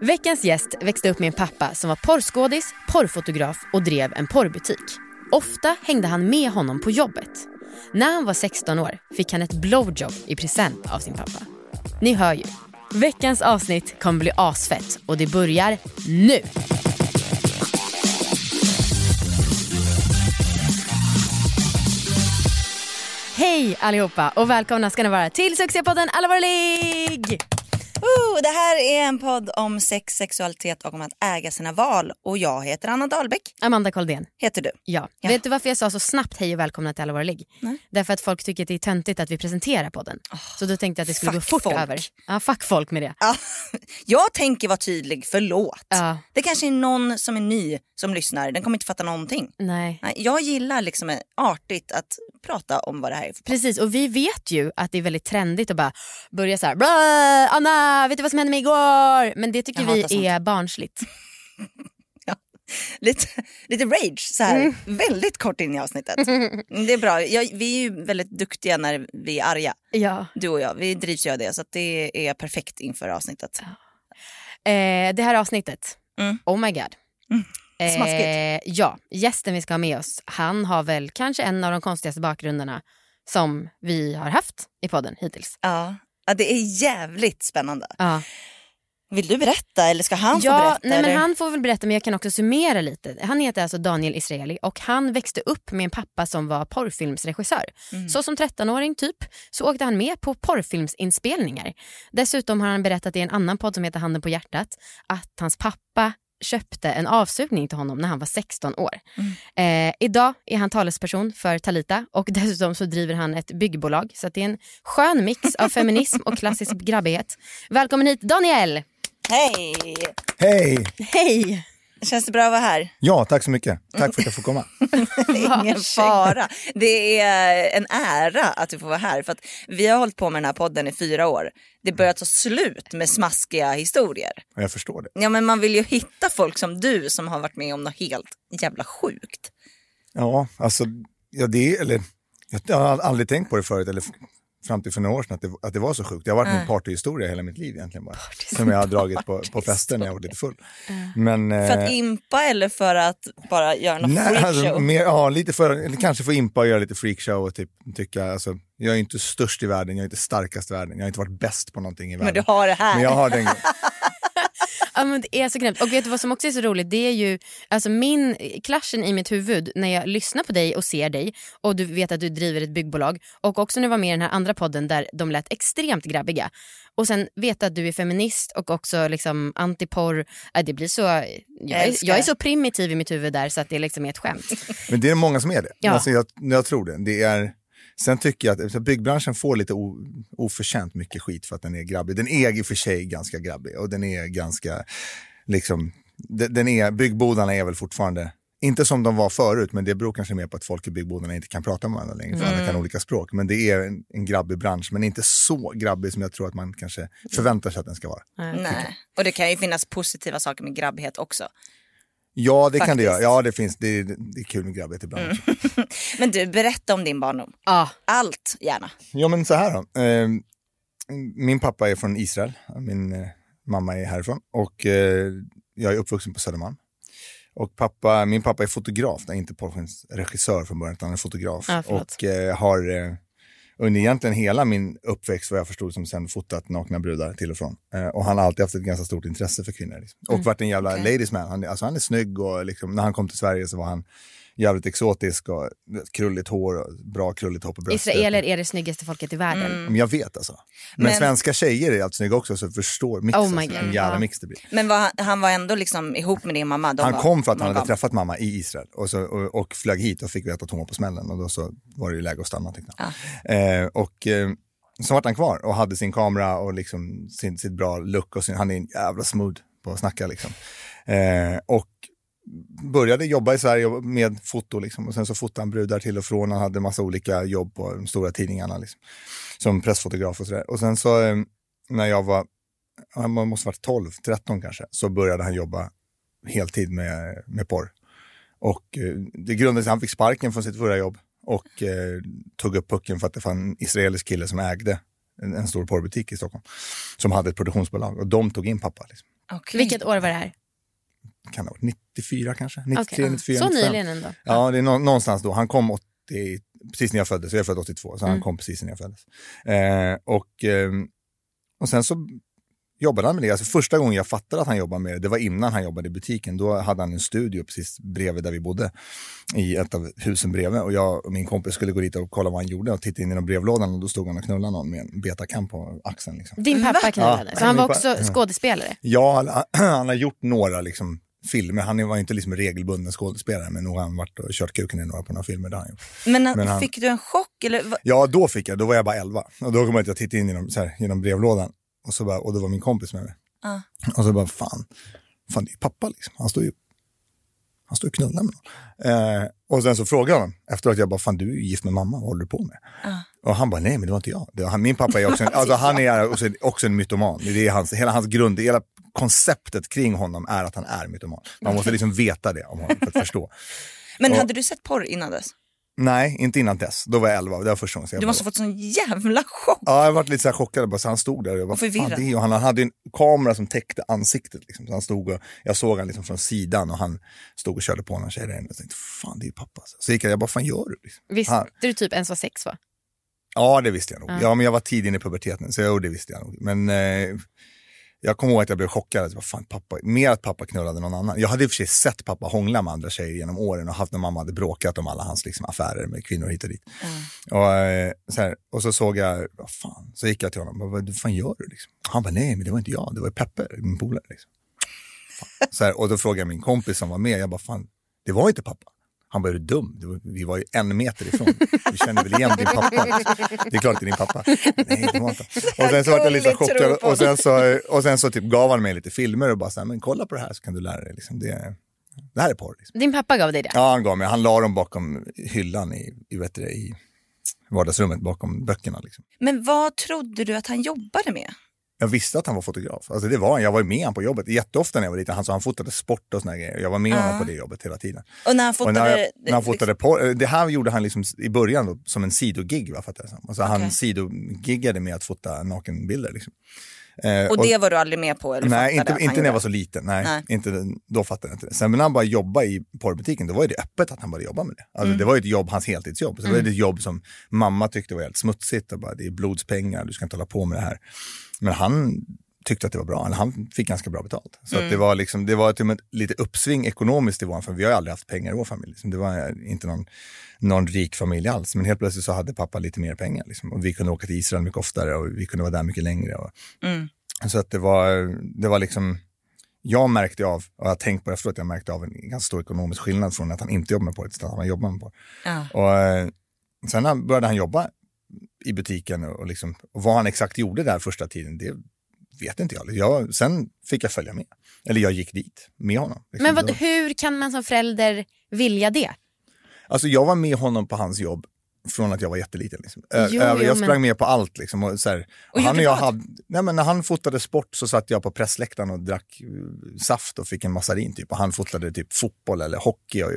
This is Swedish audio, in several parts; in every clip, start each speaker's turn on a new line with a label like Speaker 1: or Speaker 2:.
Speaker 1: Veckans gäst växte upp med en pappa som var porrskådis, porrfotograf och drev en porrbutik. Ofta hängde han med honom på jobbet. När han var 16 år fick han ett blowjob i present av sin pappa. Ni hör ju. Veckans avsnitt kommer bli asfett och det börjar nu. Hej allihopa och välkomna ska ni vara till succépodden Allvarlig!
Speaker 2: Oh, det här är en podd om sex, sexualitet och om att äga sina val. Och jag heter Anna Dahlbäck.
Speaker 1: Amanda Koldén.
Speaker 2: Heter du?
Speaker 1: Ja.
Speaker 2: Ja.
Speaker 1: Vet du varför jag sa så snabbt hej och välkomna till Allvarlig?
Speaker 2: Nej.
Speaker 1: Därför att folk tycker att det är töntigt att vi presenterar podden. så då tänkte jag att det skulle gå fort
Speaker 2: folk.
Speaker 1: över. Ja, fuck folk med det.
Speaker 2: Ja, jag tänker vara tydlig, förlåt.
Speaker 1: Ja,
Speaker 2: Det kanske är någon som är ny som lyssnar, den kommer inte fatta någonting.
Speaker 1: nej.
Speaker 2: Nej, Jag gillar liksom artigt att prata om vad det här är för podd.
Speaker 1: Precis, och vi vet ju att det är väldigt trendigt att bara börja så här, "Bra, Anna, vet du vad som hände mig igår? Men det tycker
Speaker 2: Jag
Speaker 1: vi
Speaker 2: hatar sånt.
Speaker 1: är barnsligt.
Speaker 2: Lite, lite rage så här,
Speaker 1: Mm.
Speaker 2: väldigt kort in i avsnittet. Mm, Det är bra, jag, vi är ju väldigt duktiga när vi är arga.
Speaker 1: Ja.
Speaker 2: Du och jag, vi drivs ju av det så det är perfekt inför avsnittet.
Speaker 1: Eh, det här avsnittet,
Speaker 2: Mm.
Speaker 1: oh my god.
Speaker 2: Mm. Smaskigt.
Speaker 1: Eh, ja, gästen vi ska ha med oss, han har väl kanske en av de konstigaste bakgrunderna som vi har haft i podden hittills.
Speaker 2: Ja. Ja, det är jävligt spännande.
Speaker 1: Ja.
Speaker 2: Vill du berätta eller ska han få
Speaker 1: Ja,
Speaker 2: berätta?
Speaker 1: nej, men
Speaker 2: eller?
Speaker 1: han får väl berätta men jag kan också summera lite. Han heter alltså Daniel Israeli och han växte upp med en pappa som var porrfilmsregissör.
Speaker 2: Mm.
Speaker 1: Så som 13-åring typ så åkte han med på porrfilmsinspelningar. Dessutom har han berättat i en annan podd som heter Handen på hjärtat att hans pappa köpte en avsugning till honom när han var 16 år.
Speaker 2: Mm.
Speaker 1: Eh, idag är han talesperson för Talita och dessutom så driver han ett byggbolag. Så att det är en skön mix av feminism och klassisk grabbighet. Välkommen hit Daniel!
Speaker 2: Hej!
Speaker 3: Hej!
Speaker 1: Hej!
Speaker 2: Känns det bra att vara här?
Speaker 3: Ja, tack så mycket. Tack för att jag får komma.
Speaker 2: Ingen fara. Det är en ära att du får vara här. För att vi har hållit på med den här podden i fyra år. Det börjar ta slut med smaskiga historier.
Speaker 3: Jag förstår det.
Speaker 2: Ja, men man vill ju hitta folk som du som har varit med om något helt jävla sjukt.
Speaker 3: Ja, alltså, ja, det, eller, jag har aldrig tänkt på det förut, eller fram till för några år sedan, att det, att det var så sjukt. Det har varit min partyhistoria hela mitt liv egentligen bara. Som jag har dragit på, på fester när jag var lite full. Men,
Speaker 2: För att
Speaker 3: eh,
Speaker 2: impa eller för att bara göra något
Speaker 3: nej,
Speaker 2: freakshow?
Speaker 3: alltså, mer, ja, lite för, kanske få impa och göra lite freakshow och typ, tycka, alltså, jag är inte störst i världen, jag är inte starkast i världen, jag har inte varit bäst på någonting i världen.
Speaker 2: men du har det här.
Speaker 3: Men jag har den
Speaker 1: Ja, men det är så grymt. Och vet du vad som också är så roligt? Det är ju alltså min klaschen i mitt huvud när jag lyssnar på dig och ser dig och du vet att du driver ett byggbolag och också när du var med i den här andra podden där de lät extremt grabbiga och sen veta att du är feminist och också liksom antiporr. Ja, det blir så, jag, är,
Speaker 2: älskar
Speaker 1: jag är så primitiv i mitt huvud där så att det liksom är ett skämt.
Speaker 3: Men det är många som är det.
Speaker 1: Ja.
Speaker 3: Alltså jag, jag tror det. det är, sen tycker jag att byggbranschen får lite o, oförtjänt mycket skit för att den är grabbig. Den är i och för sig ganska grabbig och den är ganska, liksom, den är, byggbodarna är väl fortfarande, inte som de var förut, men det beror kanske mer på att folk i byggbodarna inte kan prata med varandra längre, för alla kan olika språk. Men det är en, en grabbig bransch, men inte så grabbig som jag tror att man kanske förväntar sig att den ska vara.
Speaker 2: Nej. Och det kan ju finnas positiva saker med grabbighet också.
Speaker 3: Ja, det kan det
Speaker 2: Faktiskt.
Speaker 3: göra. Ja, det finns. Det, är- det är kul med grabbighet ibland. också.
Speaker 2: Men du, berätta om din barndom.
Speaker 1: Ja,
Speaker 2: Allt gärna.
Speaker 3: Ja men så här då. Eh, min pappa är från Israel, min eh, mamma är härifrån och eh, jag är uppvuxen på Södermalm. Och pappa, min pappa är fotograf, nej, inte porrfilmsregissör från början utan han är fotograf.
Speaker 1: Förlåt.
Speaker 3: och eh, har eh, under egentligen hela min uppväxt vad jag förstod som sen fotat nakna brudar till och från. Eh, och han har alltid haft ett ganska stort intresse för kvinnor. Liksom. Och varit en jävla
Speaker 2: Okej.
Speaker 3: ladies man. Han, är- alltså, han är snygg och liksom, när han kom till Sverige så var han jävligt exotisk och krulligt hår, och bra krulligt hår på bröstet.
Speaker 1: israeler är det snyggaste folket i världen.
Speaker 3: Men jag vet alltså. Men,
Speaker 2: Men-
Speaker 3: svenska tjejer är alltid snygga också så förstår mixen.
Speaker 1: Oh my God,
Speaker 3: en jävla
Speaker 1: ja.
Speaker 3: mix det blir.
Speaker 2: Men var, han- han var ändå liksom ihop med din mamma? De
Speaker 3: Han
Speaker 2: var
Speaker 3: kom för att han hade
Speaker 2: monogam.
Speaker 3: träffat mamma i Israel och, så, och, och flög hit och fick veta att hon var på smällen och då så var det ju läge att stanna tyckte han. Eh, och eh, så vart han kvar och hade sin kamera och liksom sin, sitt bra look och sin, han är en jävla smooth på att snacka liksom. Eh, och började jobba i Sverige med foto liksom. och sen så fotade han brudar till och från. Han hade massa olika jobb på de stora tidningarna liksom. Som pressfotograf och sådär. Och sen så eh, när jag var, han måste varit 12, 13 kanske, så började han jobba heltid med, med porr. Och eh, det grundade sig, han fick sparken från sitt förra jobb och eh, tog upp pucken för att det var en israelisk kille som ägde en, en stor porrbutik i Stockholm, som hade ett produktionsbolag och de tog in pappa. Liksom.
Speaker 2: Okay.
Speaker 1: Vilket år var det här?
Speaker 3: Kan det ha varit 94 kanske? 93,
Speaker 1: Okej,
Speaker 3: 94,
Speaker 1: Så
Speaker 3: 95.
Speaker 1: nyligen ändå.
Speaker 3: Ja, det är nå- någonstans då. Han kom 80, precis när jag föddes, jag är född 82, så han
Speaker 1: Mm.
Speaker 3: kom precis när jag föddes. Eh, och, ehm, och sen så jobbade han med det. Alltså första gången jag fattade att han jobbade med det, det var innan han jobbade i butiken. Då hade han en studio precis bredvid där vi bodde, i ett av husen bredvid. Och jag och min kompis skulle gå dit och kolla vad han gjorde och titta in genom brevlådan och då stod han och knullade någon med en betakam på axeln. Liksom.
Speaker 1: Din pappa knullade,
Speaker 3: Ja.
Speaker 1: så han var också skådespelare.
Speaker 3: Ja, han, han har gjort några liksom, filmer. Han var inte liksom regelbunden skådespelare, men nog har han varit och kört kuken i några på några filmer. Han gjort.
Speaker 2: Men,
Speaker 3: Men han-
Speaker 2: fick du en chock? Eller,
Speaker 3: Ja, då fick jag. Då var jag bara 11. Och då kom jag att jag tittade in genom, så här, genom brevlådan. Och, så bara, och då var min kompis med mig.
Speaker 2: Ja.
Speaker 3: Och så bara, fan, fan det är ju pappa liksom. Han står ju han står och knullar med någon. Eh, och sen så frågade jag honom efteråt, jag bara, fan du är ju gift med mamma, vad håller du på med? Och han bara, nej men det var inte jag. Det var han, min pappa är också en, alltså, han är också, också en mytoman. Det är hans, hela hans grund, hela konceptet kring honom är att han är mytoman. Man måste liksom veta det om honom för att förstå.
Speaker 2: Men
Speaker 3: Och-
Speaker 2: hade du sett porr innan dess?
Speaker 3: Nej, inte innan dess. Då var jag 11, det var första gången.
Speaker 2: Du måste ha fått sån jävla chock.
Speaker 3: Ja, jag varit lite så här chockad. Bara, så han stod där och jag bara,
Speaker 2: Och förvirrad.
Speaker 3: det är, och han hade en kamera som täckte ansiktet. Liksom. Så han stod och, jag såg han liksom från sidan och han stod och körde på någon tjej där inne. Jag tänkte, fan det är ju pappa. alltså. Så gick jag, jag bara, fan gör du? Liksom.
Speaker 1: Visste
Speaker 3: Han,
Speaker 1: du typ ens var sex va?
Speaker 3: ja, det visste jag nog.
Speaker 1: Ja.
Speaker 3: Ja, men jag var tidig in i puberteten, så jo, det visste jag nog. Men eh, jag kommer ihåg att jag blev chockad. Jag bara, fan, pappa, mer att pappa knullade någon annan. Jag hade i och för sig sett pappa hångla med andra tjejer genom åren och haft när mamma hade bråkat om alla hans liksom, affärer med kvinnor hit och dit. Och, eh, så här, och så såg jag, vad fan, så gick jag till honom, vad, vad fan gör du? Liksom? Han bara, nej men det var inte jag, det var Peppe, min polare. Liksom. Så här, och då frågade jag min kompis som var med, jag bara, fan, det var inte pappa. Han bara, är du dum? Vi var ju en meter ifrån. Du känner väl igen din pappa? Det är klart det är din pappa. Nej, det var inte. Och sen så var jag lite chockad och sen så, och sen så typ gav han mig lite filmer och bara så här, men kolla på det här så kan du lära dig. Liksom. Det, det här är porr. Liksom.
Speaker 1: Din pappa gav dig det?
Speaker 3: Ja, han gav mig. Han la dem bakom hyllan i, i, vet du, det, i vardagsrummet bakom böckerna. Liksom.
Speaker 2: Men vad trodde du att han jobbade med?
Speaker 3: Jag visste att han var fotograf. Alltså det var han. Jag var med honom på jobbet jätteofta när jag var liten. Han, så han fotade sport och såna grejer. Jag var med
Speaker 2: Ja.
Speaker 3: honom på det jobbet hela tiden.
Speaker 2: Och när han fotade...
Speaker 3: när, när han fotade på, det här gjorde han liksom i början då, som en sidogig. Va, fattar jag det som. alltså Han
Speaker 2: Okej.
Speaker 3: sidogiggade med att fota nakenbilder. Liksom. Eh,
Speaker 2: och det var du aldrig med på? Eller
Speaker 3: Nej, inte, inte när jag var så liten. Nej,
Speaker 2: Nej.
Speaker 3: Inte, då fattade jag inte det. Sen när han bara jobbade i porrbutiken, då var det öppet att han började jobba med det. Alltså,
Speaker 2: Mm.
Speaker 3: Det var ju ett jobb, hans heltidsjobb. Så det var ju ett jobb som mamma tyckte var helt smutsigt. Och bara, det är blodspengar, du ska inte hålla på med det här. Men han tyckte att det var bra. Han fick ganska bra betalt. Så
Speaker 2: Mm.
Speaker 3: det var, liksom, det var till med lite uppsving ekonomiskt i vår familj. Vi har ju aldrig haft pengar i vår familj. Liksom. Det var inte någon, någon rik familj alls. Men helt plötsligt så hade pappa lite mer pengar. Liksom. Och vi kunde åka till Israel mycket oftare och vi kunde vara där mycket längre. Och,
Speaker 2: Mm.
Speaker 3: så att det var, det var liksom, jag märkte av, och jag har tänkt på det efteråt, jag märkte av en ganska stor ekonomisk skillnad från att han inte jobbade med porr till att han jobbade med porr.
Speaker 2: Ja.
Speaker 3: Och eh, sen började han jobba i butiken och, och, liksom, och vad han exakt gjorde där första tiden, det vet inte jag. jag. Sen fick jag följa med. Eller jag gick dit med honom. Liksom.
Speaker 1: Men vad, hur kan man som förälder vilja det?
Speaker 3: Alltså jag var med honom på hans jobb från att jag var jätteliten. Liksom. Ö-
Speaker 1: Jo,
Speaker 3: över,
Speaker 1: jo,
Speaker 3: jag
Speaker 1: men-
Speaker 3: sprang med på allt. Liksom, och så här, och han och jag hade, nej, men när han fotade sport så satt jag på pressläktaren och drack eh, saft och fick en massarin. Typ. Och han fotade typ fotboll eller hockey. Och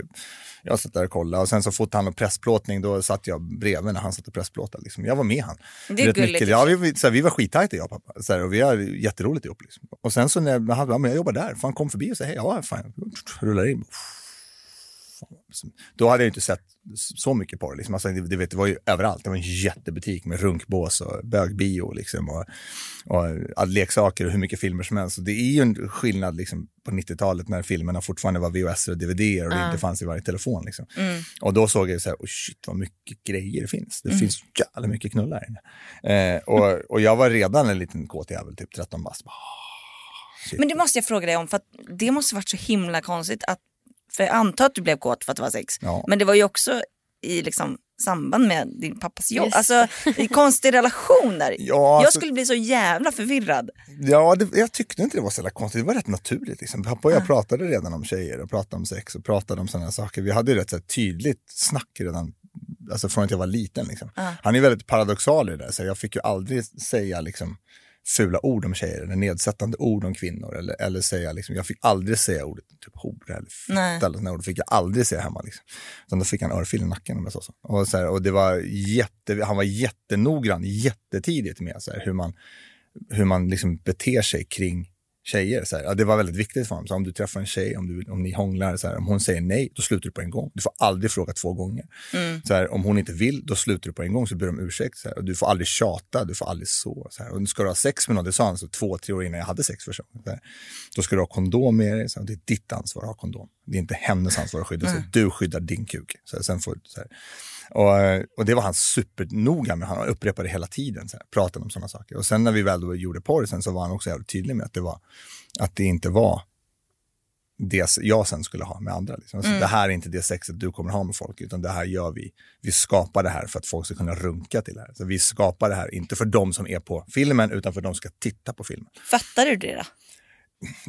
Speaker 3: jag satt där och kollade. Och sen så fotade han och pressplåtning. Då satt jag bredvid när han satt och pressplåtade. Liksom. Jag var med han.
Speaker 2: Det är
Speaker 3: Rätt
Speaker 2: gulligt.
Speaker 3: mycket. Ja, vi, så här, vi var skittajta jag och pappa. Så här, och vi har jätteroligt ihop. Liksom. Och sen så när ja, men jag jobbar där. Fan kom förbi och sa hej. Ja, fan. Rullar in. Då hade jag inte sett så mycket porr. Liksom. Alltså, det, det, var ju överallt. Det var en jättebutik med runkbås och bögbio liksom, och, och leksaker och hur mycket filmer som helst. Så det är ju en skillnad liksom, på 90-talet när filmerna fortfarande var VHS och DVD och det
Speaker 1: Ja.
Speaker 3: inte fanns i varje telefon. Liksom.
Speaker 2: Mm.
Speaker 3: Och då såg jag så här, oh shit vad mycket grejer det finns. Det finns jävla mycket knullar här. Eh, och, och jag var redan en liten kåt jävel, typ 13 bast. "Ah, shit."
Speaker 2: Men det måste jag fråga dig om för att det måste varit så himla konstigt att, för jag antar att du blev kåt för att det var sex.
Speaker 3: Ja.
Speaker 2: Men det var ju också i liksom samband med din pappas jobb.
Speaker 1: Just
Speaker 2: Alltså i konstig relation där.
Speaker 3: Ja,
Speaker 2: Jag
Speaker 3: alltså-
Speaker 2: skulle bli så jävla förvirrad.
Speaker 3: Ja, det, jag tyckte inte det var så jävla konstigt. Det var rätt naturligt. Liksom. Pappa och jag pratade redan om tjejer och pratade om sex och pratade om sådana saker. Vi hade ju rätt så här, tydligt snack redan alltså från att jag var liten. Liksom.
Speaker 2: Ja.
Speaker 3: Han är väldigt paradoxal i det där. Så jag fick ju aldrig säga liksom, fula ord om tjejer, eller nedsättande ord om kvinnor. Eller, eller säga, liksom, jag fick aldrig säga ordet typ hora eller fitta eller sådana ord. fick jag aldrig säga hemma. Liksom. Utan då fick han örfil i nacken om jag sa så. Och, så här, och det var jätte, han var jättenoggrann jättetidigt med så här, hur man, hur man liksom beter sig kring tjejer. Så här, ja, det var väldigt viktigt för honom. Så om du träffar en tjej, om, du, om ni hånglar, så här, om hon säger nej, då slutar du på en gång. Du får aldrig fråga två gånger. Mm. Så här, om hon inte vill, då slutar du på en gång, så ber om ursäkt. Så och du får aldrig tjata, du får aldrig så. så här. Och ska du ha sex med någon, det sa han så två, tre år innan jag hade sex första gången. Då ska du ha kondom med dig, så det är ditt ansvar att ha kondom. Det är inte hennes ansvar att skydda sig. Mm. Du skyddar din kuk. Så sen får, så. Och, och, det var han supernoga med. Han upprepade hela tiden, så här, pratade om sådana saker. Och sen när vi väl då gjorde porr sen så var han också jävligt tydlig med att det, var, att det inte var det jag sen skulle ha med andra. Liksom. Alltså, mm. Det här är inte det sexet du kommer ha med folk, utan det här gör vi. Vi skapar det här för att folk ska kunna runka till det här. Så vi skapar det här, inte för de som är på filmen, utan för de som ska titta på filmen.
Speaker 2: Fattar du det då?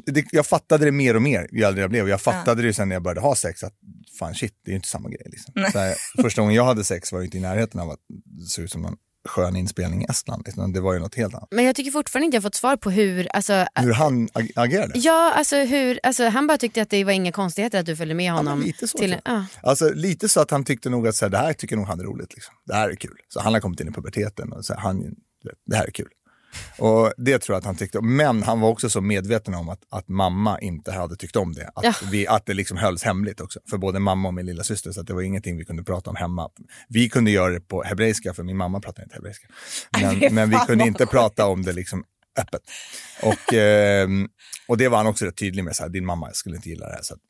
Speaker 3: Det, jag fattade det mer och mer ju äldre jag blev. Jag fattade ja. det sen när jag började ha sex att fan shit, det är ju inte samma grej. Liksom. Här, första gången jag hade sex var ju inte i närheten av att det såg ut som en skön inspelning i Estland. Liksom. Det var ju något helt annat.
Speaker 1: Men jag tycker fortfarande inte jag fått svar på hur... Alltså,
Speaker 3: hur han ag agerade?
Speaker 1: Ja, alltså, hur, alltså han bara tyckte att det var inga konstigheter att du följde med honom.
Speaker 3: Ja, lite så. Till, ja. Alltså lite så att han tyckte nog att så här, det här tycker nog han är roligt. Liksom. Det här är kul. Så han har kommit in i puberteten och så här, han, det här är kul. Och Det tror jag att han tyckte Men han var också så medveten om att, att mamma inte hade tyckt om det. Att, ja. vi, att det liksom hölls hemligt också. För både mamma och min lilla syster så det var ingenting vi kunde prata om hemma. Vi kunde göra det på hebreiska, för min mamma pratar inte hebreiska. Men, men vi kunde inte prata om det liksom öppet. Och, eh, och det var han också rätt tydlig med, så här, din mamma skulle inte gilla det här. Så att,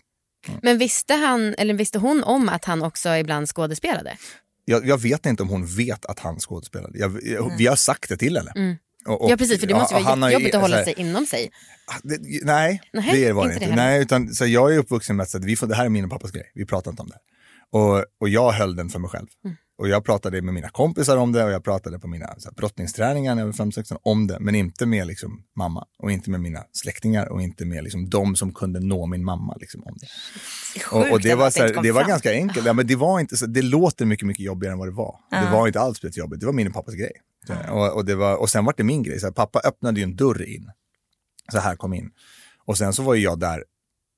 Speaker 1: mm. Men visste, han, eller visste hon om att han också ibland skådespelade?
Speaker 3: Jag, jag vet inte om hon vet att han skådespelade. Jag, jag, vi har sagt det till henne. Mm.
Speaker 1: Och, ja precis, för det måste vara jättejobbigt att hålla här, sig inom sig.
Speaker 3: Ah, det, nej, nej, det var det inte. Det nej, utan, så jag är uppvuxen med att vi får, det här är min och pappas grej, vi pratar inte om det. Och, och jag höll den för mig själv. Mm. Och jag pratade med mina kompisar om det och jag pratade på mina så här, brottningsträningar när jag var 5-16 om det. Men inte med liksom, mamma och inte med mina släktingar och inte med liksom, de som kunde nå min mamma liksom, om det.
Speaker 2: det och, och,
Speaker 3: det var, så här, det var ganska enkelt. Ja, men det, var inte, så, det låter mycket, mycket jobbigare än vad det var. Uh. Det var inte alls jobbigt, det var min och pappas grej. Och, och, det var, och sen var det min grej, så här, pappa öppnade ju en dörr in. Så här kom in. Och sen så var ju jag där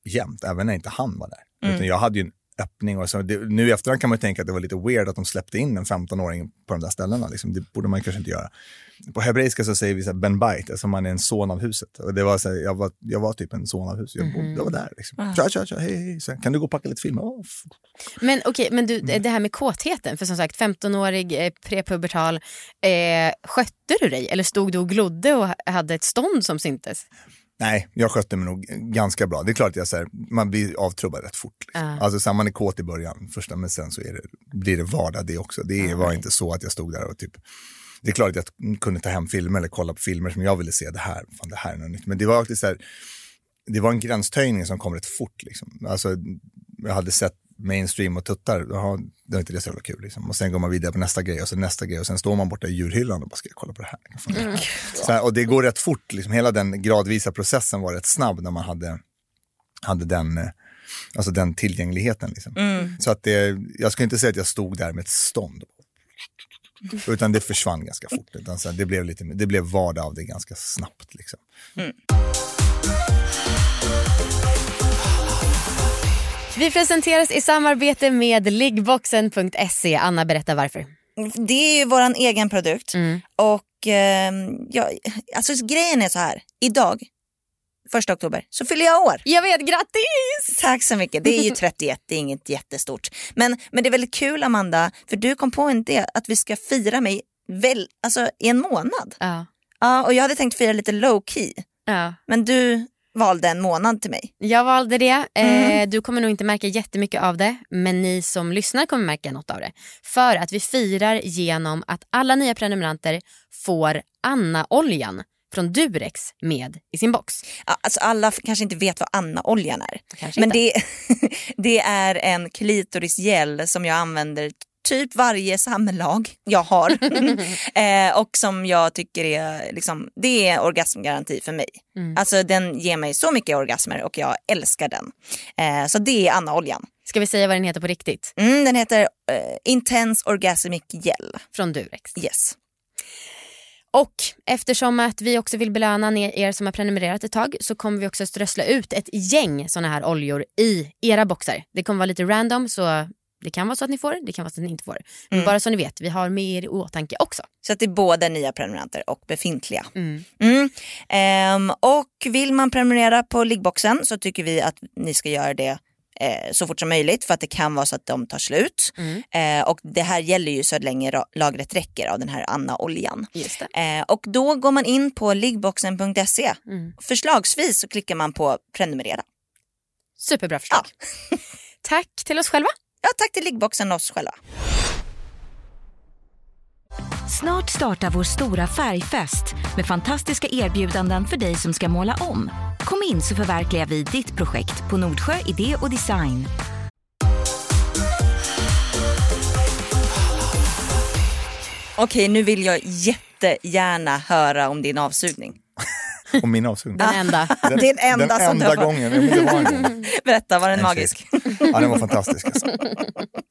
Speaker 3: jämt, även när inte han var där. Mm. Utan jag hade ju en öppning. Och så, det, nu i efterhand kan man tänka att det var lite weird att de släppte in en 15-åring på de där ställena. Liksom. Det borde man kanske inte göra. På hebreiska så säger vi så här, ben bait, alltså man är en son av huset. Och det var så här, jag, var, jag var typ en son av huset. Jag, mm. jag var där. Liksom. Ah. Tja, tja, tja, hej, hej. Så, kan du gå och packa lite film? Oh.
Speaker 1: Men okej, okay, men du, det här med kåtheten. För som sagt, 15-årig, eh, prepubertal. Eh, skötte du dig eller stod du och glodde och hade ett stånd som syntes?
Speaker 3: Nej, jag skötte mig nog ganska bra. Det är klart att jag, så här, man blir avtrubbad rätt fort. Liksom. Uh. Alltså, så man är kåt i början, första, men sen så det, blir det vardag det också. Det uh. var inte så att jag stod där och typ det är klart att jag kunde ta hem filmer eller kolla på filmer som jag ville se. Det här, fan, det här är något nytt. Men det var så här, det var en gränstöjning som kom rätt fort. Liksom. Alltså, jag hade sett mainstream och tuttar, jaha, det var inte det så jävla kul. Liksom. Och sen går man vidare på nästa grej och sen nästa grej och sen står man borta i djurhyllan och bara, ska jag kolla på det här? Mm. Här, och det går rätt fort, liksom. hela den gradvisa processen var rätt snabb när man hade, hade den, eh, alltså den tillgängligheten. Liksom. Mm. Så att det, jag ska inte säga att jag stod där med ett stånd. Utan det försvann ganska fort. Utan så det, blev lite, det blev vardag av det ganska snabbt. Liksom. Mm.
Speaker 1: Vi presenteras i samarbete med liggboxen.se. Anna, berätta varför.
Speaker 2: Det är ju vår egen produkt. Mm. Och eh, ja, alltså, grejen är så här. Idag, första oktober, så fyller jag år.
Speaker 1: Jag vet, grattis!
Speaker 2: Tack så mycket. Det är ju 31, det är inget jättestort. Men, men det är väldigt kul Amanda, för du kom på en idé att vi ska fira mig väl, alltså, i en månad. Ja. ja. Och jag hade tänkt fira lite low key. Ja. Men du valde en månad till mig.
Speaker 1: Jag valde det. Eh, mm. Eh, du kommer nog inte märka jättemycket av det men ni som lyssnar kommer märka något av det. För att vi firar genom att alla nya prenumeranter får Anna-oljan från Durex med i sin box.
Speaker 2: Ja, alltså alla kanske inte vet vad Anna-oljan är. men det, det är en klitorisgel som jag använder typ varje samlag jag har. eh, och som jag tycker är, liksom, det är orgasmgaranti för mig. Mm. Alltså den ger mig så mycket orgasmer och jag älskar den. Eh, så det är Anna-oljan.
Speaker 1: Ska vi säga vad den heter på riktigt?
Speaker 2: Mm, den heter eh, Intense Orgasmic Gel.
Speaker 1: Från Durex.
Speaker 2: Yes.
Speaker 1: Och eftersom att vi också vill belöna er som har prenumererat ett tag så kommer vi också strössla ut ett gäng såna här oljor i era boxar. Det kommer vara lite random så det kan vara så att ni får det, kan vara så att ni inte får. Men mm. bara så ni vet, vi har med er i åtanke också.
Speaker 2: Så att det är både nya prenumeranter och befintliga. Mm. Mm. Um, och vill man prenumerera på liggboxen så tycker vi att ni ska göra det eh, så fort som möjligt för att det kan vara så att de tar slut. Mm. Eh, och det här gäller ju så länge lagret räcker av den här Anna-oljan. Eh, och då går man in på liggboxen.se. Mm. Förslagsvis så klickar man på prenumerera.
Speaker 1: Superbra förslag. Ja. Tack till oss själva.
Speaker 2: Ja, tack till liggboxen och oss själva.
Speaker 4: Snart startar vår stora färgfest med fantastiska erbjudanden för dig som ska måla om. Kom in så förverkligar vi ditt projekt på Nordsjö Idé och Design.
Speaker 2: Okej, nu vill jag jättegärna höra om din avsugning.
Speaker 3: Om min avsugning?
Speaker 1: Den enda.
Speaker 2: Den, den enda,
Speaker 3: den enda gången. det var en gång.
Speaker 2: Berätta, var den en magisk?
Speaker 3: Ja, den var fantastisk. Alltså.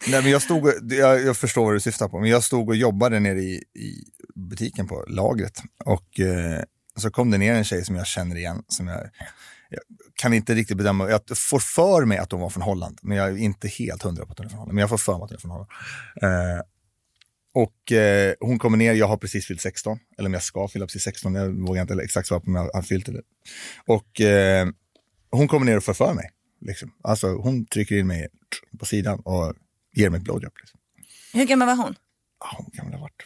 Speaker 3: Nej, men jag, stod, jag, jag förstår vad du syftar på, men jag stod och jobbade nere i, i butiken på lagret. Och eh, så kom det ner en tjej som jag känner igen. Som jag, jag kan inte riktigt bedöma, jag får för mig att hon var från Holland, men jag är inte helt hundra på att hon är från Holland. Men jag får för mig att hon är från Holland. Eh, och eh, hon kommer ner, jag har precis fyllt 16, eller om jag ska fylla precis 16, jag vågar inte exakt svara på om jag har fyllt det. Och eh, hon kommer ner och för för mig. Liksom. Alltså hon trycker in mig på sidan och ger mig ett blowjob. Liksom.
Speaker 2: Hur gammal var hon?
Speaker 3: Ja, hon kan väl ha varit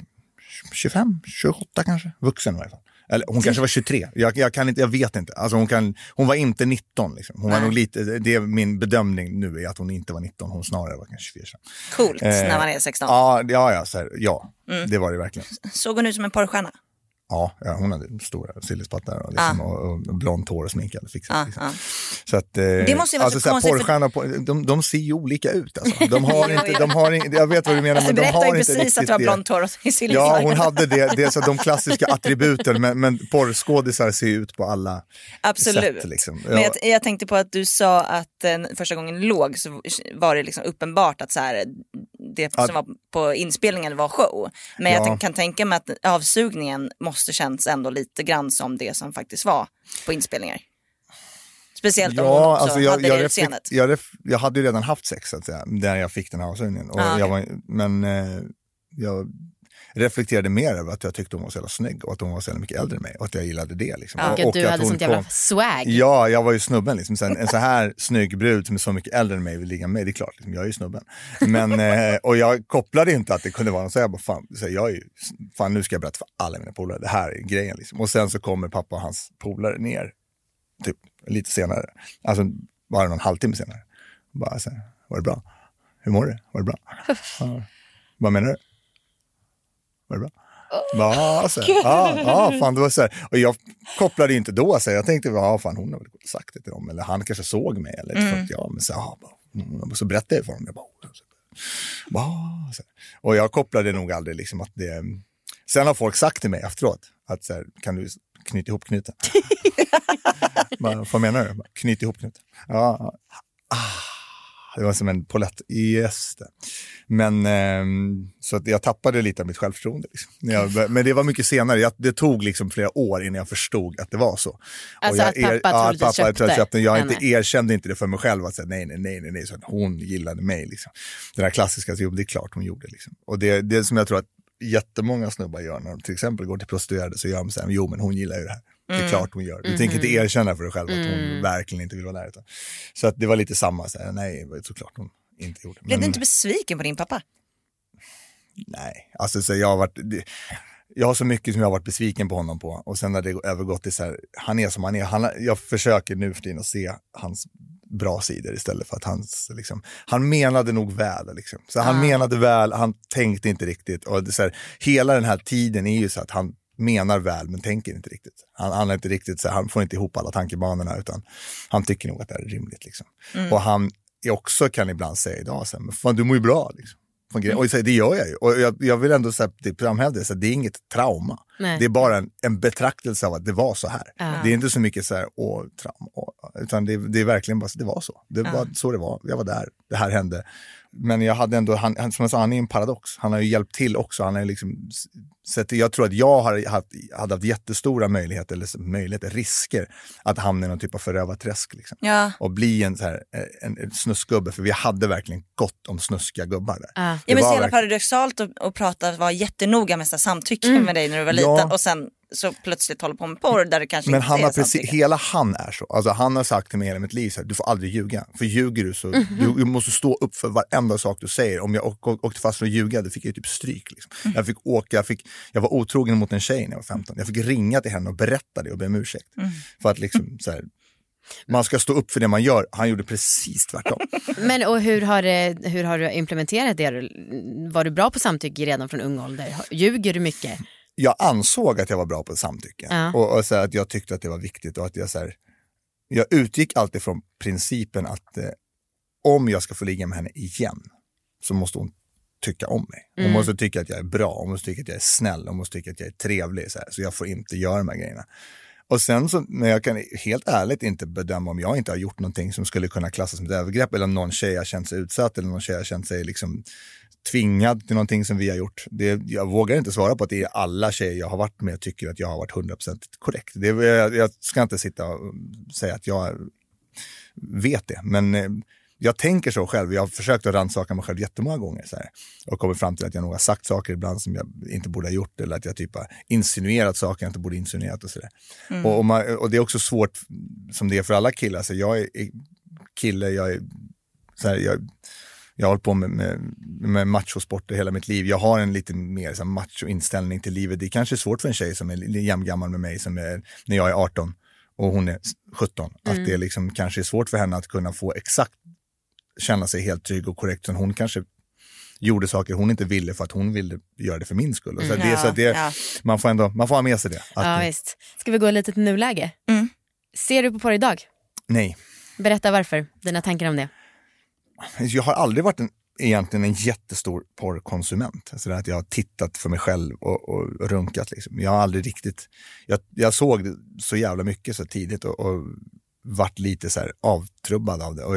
Speaker 3: 25, 28 kanske, vuxen i varje fall. Eller hon kanske var 23, jag, jag, kan inte, jag vet inte. Alltså hon, kan, hon var inte 19. Liksom. Hon var nog lite, det är min bedömning nu är att hon inte var 19, hon snarare var kanske 24.
Speaker 2: Coolt eh, när man är 16.
Speaker 3: Ja, ja, ja, här, ja mm. det var det verkligen.
Speaker 2: Såg hon ut som en porrstjärna?
Speaker 3: Ja, hon hade stora sillispattar och, liksom, ah. och, och blont hår och sminkad. Fixat, ah, liksom. ah. Så att, eh, det måste ju vara alltså, så, konstigt. För... de, de ser ju olika ut. Alltså. De har inte, de har in, jag vet vad du menar, alltså, men de har inte
Speaker 2: precis
Speaker 3: riktigt
Speaker 2: att du har blont hår och sillispattar.
Speaker 3: Ja, hon hade det, det så de klassiska attributen, men, men porrskådisar ser ut på alla
Speaker 2: Absolut.
Speaker 3: sätt. Liksom.
Speaker 2: Ja. Men jag, jag, tänkte på att du sa att eh, första gången låg så var det liksom uppenbart att så här, det som var på inspelningen var show. Men ja. jag kan tänka mig att avsugningen måste känns ändå lite grann som det som faktiskt var på inspelningar. Speciellt om hon också alltså jag, hade jag det utseendet.
Speaker 3: Jag, jag, hade ju redan haft sex så att säga, där jag fick den här avsugningen. Och ah, okay. men eh, jag reflekterade mer över att jag tyckte hon var så jävla snygg och att hon var så jävla mycket äldre än mig och att jag gillade det. Liksom.
Speaker 1: Ja, och, och du hade sånt jävla swag.
Speaker 3: Ja, jag var ju snubben. Liksom. Sen, en så här snygg brud som är så mycket äldre än mig vill ligga med mig, det är klart, liksom, jag är ju snubben. Men, eh, och jag kopplade inte att det kunde vara något så jag bara, fan, så jag är ju, fan nu ska jag berätta för alla mina polare, det här är grejen. Liksom. Och sen så kommer pappa och hans polare ner, typ lite senare, alltså bara någon halvtimme senare. Bara så här, var det bra? Hur mår du? Var det bra? Ja. Vad menar du? Var det bra? Ja, så, ja, ja, fan, det var så här. Och jag kopplade inte då, så jag tänkte, ja, fan, hon har väl sagt det till dem, eller han kanske såg mig. Eller, mm. ja, men så, ja, bara, så berättade jag för honom. Jag bara, ja, så. Och jag kopplade nog aldrig liksom att det... Sen har folk sagt till mig efteråt, att så här, kan du knyta ihop knuten? vad menar du? Knyt ihop knuten. Ja, ah. Det var som en polett. Yes. Men eh, så att jag tappade lite av mitt självförtroende. Liksom. Jag, men det var mycket senare. Jag, det tog liksom flera år innan jag förstod att det var så.
Speaker 1: Alltså jag, att pappa er, ja, köpte,
Speaker 3: köpte Jag inte, erkände inte det för mig själv. Att säga, nej, nej, nej, nej, nej. Så hon gillade mig. Liksom. Den här klassiska, så, det är klart hon gjorde. Liksom. Och det, det som jag tror att jättemånga snubbar gör när de till exempel går till prostituerade så gör de så här, jo men hon gillar ju det här. Det är mm. klart hon gör. Du mm. tänker inte mm. erkänna för dig själv att hon mm. verkligen inte vill vara där. Så att det var lite samma, så här, nej såklart hon inte gjorde.
Speaker 2: Blev du inte besviken på din pappa?
Speaker 3: Nej, alltså så jag har varit... jag har så mycket som jag har varit besviken på honom på och sen har det övergått till så här, han är som han är. Han, jag försöker nu för tiden att se hans bra sidor istället för att hans, liksom, han menade nog väl. Liksom. Så han ah. menade väl, han tänkte inte riktigt. Och så här, hela den här tiden är ju så att han menar väl men tänker inte riktigt. Han, han, är inte riktigt så, han får inte ihop alla tankebanorna utan han tycker nog att det är rimligt. Liksom. Mm. Och han är också kan ibland säga idag, så här, men fan du mår ju bra. Liksom. Mm. Och det gör jag ju. Och jag, jag vill ändå framhäva det, så det är inget trauma. Nej. Det är bara en, en betraktelse av att det var så här. Uh. Det är inte så mycket så här, åh, trauma, åh, utan det, det är verkligen bara, det var så. Det var ja. så det var, jag var där, det här hände. Men jag hade ändå, han, som jag sa, han är en paradox. Han har ju hjälpt till också. Han har liksom, sett, jag tror att jag har haft, hade haft jättestora möjligheter, eller möjligheter, risker att hamna i någon typ av förövarträsk. Liksom.
Speaker 2: Ja.
Speaker 3: Och bli en, så här, en, en snuskgubbe, för vi hade verkligen gott om snuskiga gubbar där.
Speaker 2: Ja, ja men så jävla paradoxalt att, att prata, vara jättenoga med samtycke mm. med dig när du var liten ja. och sen så plötsligt håller på med porr där det kanske
Speaker 3: Men
Speaker 2: inte
Speaker 3: han
Speaker 2: är
Speaker 3: har precis, Hela han är så. Alltså, han har sagt till mig hela mitt liv, så här, du får aldrig ljuga. För ljuger du så, mm -hmm. du, måste stå upp för varenda sak du säger. Om jag åkte fast för att ljuga, då fick jag typ stryk. Liksom. Mm. Jag fick åka, jag, fick, jag var otrogen mot en tjej när jag var 15. Jag fick ringa till henne och berätta det och be om ursäkt. Mm. För att liksom, så här, man ska stå upp för det man gör. Han gjorde precis tvärtom.
Speaker 1: Men och hur har, det, hur har du implementerat det? Var du bra på samtycke redan från ung ålder? Ljuger du mycket?
Speaker 3: Jag ansåg att jag var bra på samtycke. Ja. Och, och så att jag tyckte att det var viktigt och att jag så här, jag utgick alltid från principen att eh, om jag ska få ligga med henne igen så måste hon tycka om mig. Hon mm. måste tycka att jag är bra, hon måste tycka att jag är snäll, hon måste tycka att jag är trevlig. Så, här, så jag får inte göra de här grejerna. Och sen så, men jag kan helt ärligt inte bedöma om jag inte har gjort någonting som skulle kunna klassas som ett övergrepp eller om någon tjej har känt sig utsatt eller någon tjej har känt sig liksom tvingad till någonting som vi har gjort. Det, jag vågar inte svara på att det är alla tjejer jag har varit med tycker att jag har varit 100% korrekt. Det, jag, jag ska inte sitta och säga att jag vet det, men eh, jag tänker så själv. Jag har försökt att rannsaka mig själv jättemånga gånger så här, och kommit fram till att jag nog har sagt saker ibland som jag inte borde ha gjort eller att jag typ har insinuerat saker jag inte borde insinuerat och sådär. Mm. Och, och, och, det är också svårt som det är för alla killar. Så jag är kille, jag är så här, jag, jag har hållit på med, med, med machosporter hela mitt liv. Jag har en lite mer så macho inställning till livet. Det är kanske är svårt för en tjej som är jämngammal med mig, som är, när jag är 18 och hon är 17. Mm. Att det liksom kanske är svårt för henne att kunna få exakt känna sig helt trygg och korrekt. Hon kanske gjorde saker hon inte ville för att hon ville göra det för min skull. Så mm. det, så det, ja. man, får ändå, man får ha med sig det.
Speaker 1: ja, visst. Ska vi gå lite till nuläge?
Speaker 2: Mm.
Speaker 1: Ser du på porr idag?
Speaker 3: Nej.
Speaker 1: Berätta varför, dina tankar om det.
Speaker 3: Jag har aldrig varit en, egentligen en jättestor porrkonsument. Så att jag har tittat för mig själv och, och runkat. Liksom. Jag har aldrig riktigt, jag, jag såg det så jävla mycket så tidigt och, och vart lite så avtrubbad av det. Och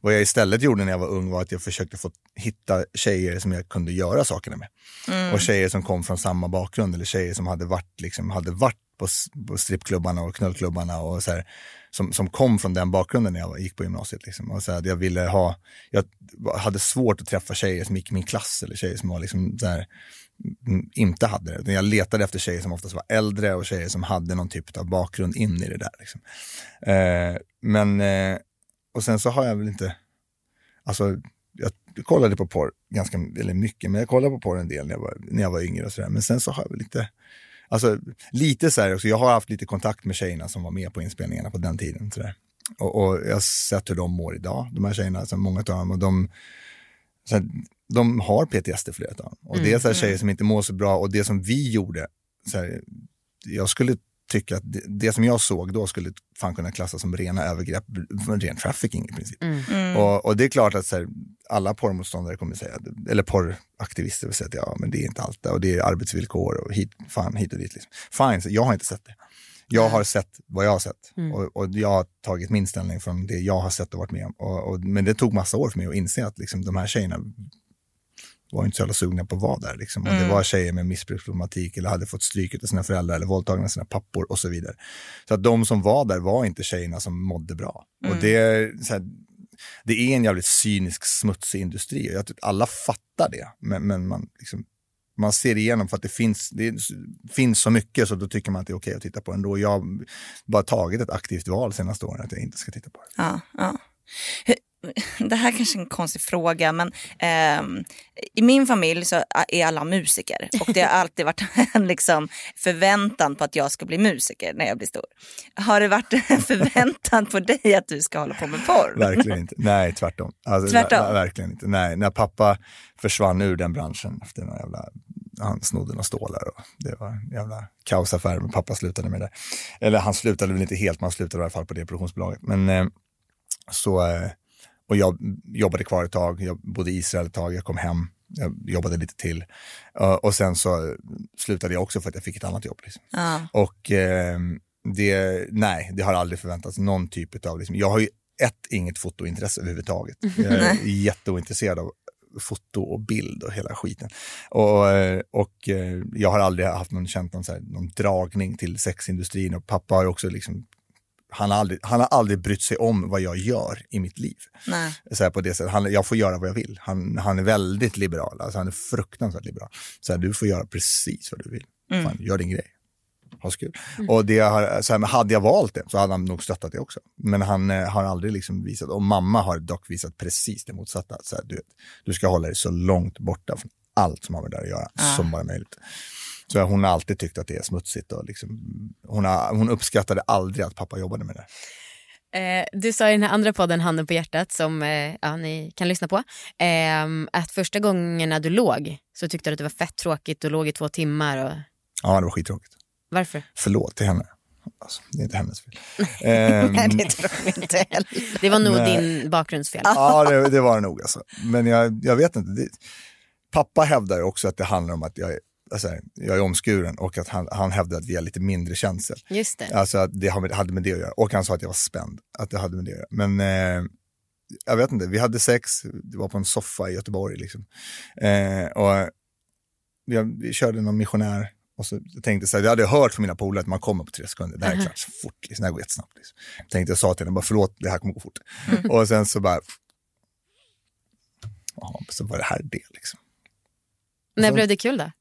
Speaker 3: vad jag istället gjorde när jag var ung var att jag försökte få hitta tjejer som jag kunde göra sakerna med. Mm. Och tjejer som kom från samma bakgrund eller tjejer som hade varit, liksom, hade varit på, på strippklubbarna och knullklubbarna och så här, som, som kom från den bakgrunden när jag gick på gymnasiet. Liksom. Och så här, jag ville ha, jag hade svårt att träffa tjejer som gick i min klass eller tjejer som var liksom så här, mm, inte hade det. Jag letade efter tjejer som oftast var äldre och tjejer som hade någon typ av bakgrund in i det där. Liksom. Eh, men, eh, och sen så har jag väl inte, alltså jag kollade på porr ganska, eller mycket, men jag kollade på porr en del när jag var, när jag var yngre och sådär. Men sen så har jag väl inte, alltså lite så här också, jag har haft lite kontakt med tjejerna som var med på inspelningarna på den tiden. Så och, och, jag har sett hur de mår idag, de här tjejerna, alltså många av dem. Och de, så här, de har PTSD flera av dem. Och mm, det är så här mm. tjejer som inte mår så bra och det som vi gjorde, så här, jag skulle tycka att det, det, som jag såg då skulle fan kunna klassas som rena övergrepp, ren trafficking i princip. Mm. Mm. Och, och, det är klart att så här, alla porrmotståndare kommer säga, eller porraktivister vill säga att ja, men det är inte allt det och det är arbetsvillkor och hit, fan, hit och dit. Liksom. Fine, så jag har inte sett det. Jag har sett vad jag har sett mm. och, och, jag har tagit min ställning från det jag har sett och varit med om. Och, och, men det tog massa år för mig att inse att liksom, de här tjejerna var inte så jävla sugna på att vara där. Liksom. Och mm. Det var tjejer med missbruksproblematik eller hade fått stryk av sina föräldrar eller våldtagna av sina pappor och så vidare. Så att de som var där var inte tjejerna som mådde bra. Mm. Och det är, här, det är en jävligt cynisk, smutsig industri jag tror alla fattar det. Men, men man, liksom, man ser igenom för att det finns, det finns så mycket så då tycker man att det är okej att titta på ändå. Jag har bara tagit ett aktivt val senaste åren att jag inte ska titta på det.
Speaker 2: Ja, ja det här kanske är en konstig fråga men eh, i min familj så är alla musiker och det har alltid varit en liksom förväntan på att jag ska bli musiker när jag blir stor. Har det varit en förväntan på dig att du ska hålla på med porr?
Speaker 3: Verkligen inte, nej tvärtom. Alltså, tvärtom? Verkligen inte, nej. När pappa försvann ur den branschen efter några jävla han snodde några stålar och det var en jävla kaosaffär, men pappa slutade med det. Eller han slutade väl inte helt, men han slutade i alla fall på det produktionsbolaget. Men eh, så eh, och jag jobbade kvar ett tag, jag bodde i Israel ett tag, jag kom hem, jag jobbade lite till. Uh, och sen så slutade jag också för att jag fick ett annat jobb. Liksom.
Speaker 2: Ah.
Speaker 3: Och, uh, det, nej, det har aldrig förväntats någon typ av, liksom, jag har ju ett, inget fotointresse överhuvudtaget. Jag är jätteointresserad av foto och bild och hela skiten. Och, och eh, jag har aldrig haft någon, känt någon, här, någon dragning till sexindustrin och pappa har också liksom han har, aldrig, han har aldrig brytt sig om vad jag gör i mitt liv.
Speaker 2: Nej.
Speaker 3: Så här på det sättet. Han, jag får göra vad jag vill. Han, han är väldigt liberal. Alltså han är fruktansvärt liberal. Så här, du får göra precis vad du vill. Mm. Fan, gör din grej. Ha så kul. Mm. Och det har, så här, hade jag valt det så hade han nog stöttat det också. Men han eh, har aldrig liksom visat, och mamma har dock visat precis det motsatta. Så här, du, du ska hålla dig så långt borta från allt som har med det att göra ah. som bara möjligt. Så hon har alltid tyckt att det är smutsigt och liksom, hon, har, hon uppskattade aldrig att pappa jobbade med det.
Speaker 1: Eh, du sa i den här andra podden Handen på hjärtat som eh, ja, ni kan lyssna på eh, att första gångerna du låg så tyckte du att det var fett tråkigt och låg i två timmar. Och...
Speaker 3: Ja, det var skittråkigt.
Speaker 1: Varför?
Speaker 3: Förlåt till henne. Alltså, det är inte hennes fel.
Speaker 2: um, Nej, det tror jag inte heller.
Speaker 1: Det var nog nej. din bakgrundsfel.
Speaker 3: Ja, det, det, var det nog. Alltså. Men jag, jag vet inte. Det, pappa hävdar också att det handlar om att jag alltså, jag är omskuren och att han, han hävdade att vi har lite mindre känsel.
Speaker 1: Just det.
Speaker 3: Alltså att det hade med det att göra. Och han sa att jag var spänd, att det hade med det att göra. Men eh, jag vet inte, vi hade sex, det var på en soffa i Göteborg liksom. Eh, och vi, vi körde någon missionär och så tänkte så här, jag hade hört från mina polare att man kommer på tre sekunder. Det här är klart, så fort, liksom, det här går jättesnabbt. Liksom. Jag tänkte, jag sa till henne, bara förlåt, det här kommer gå fort. Mm. Och sen så bara, ja, så var det här det liksom.
Speaker 1: När blev det kul då?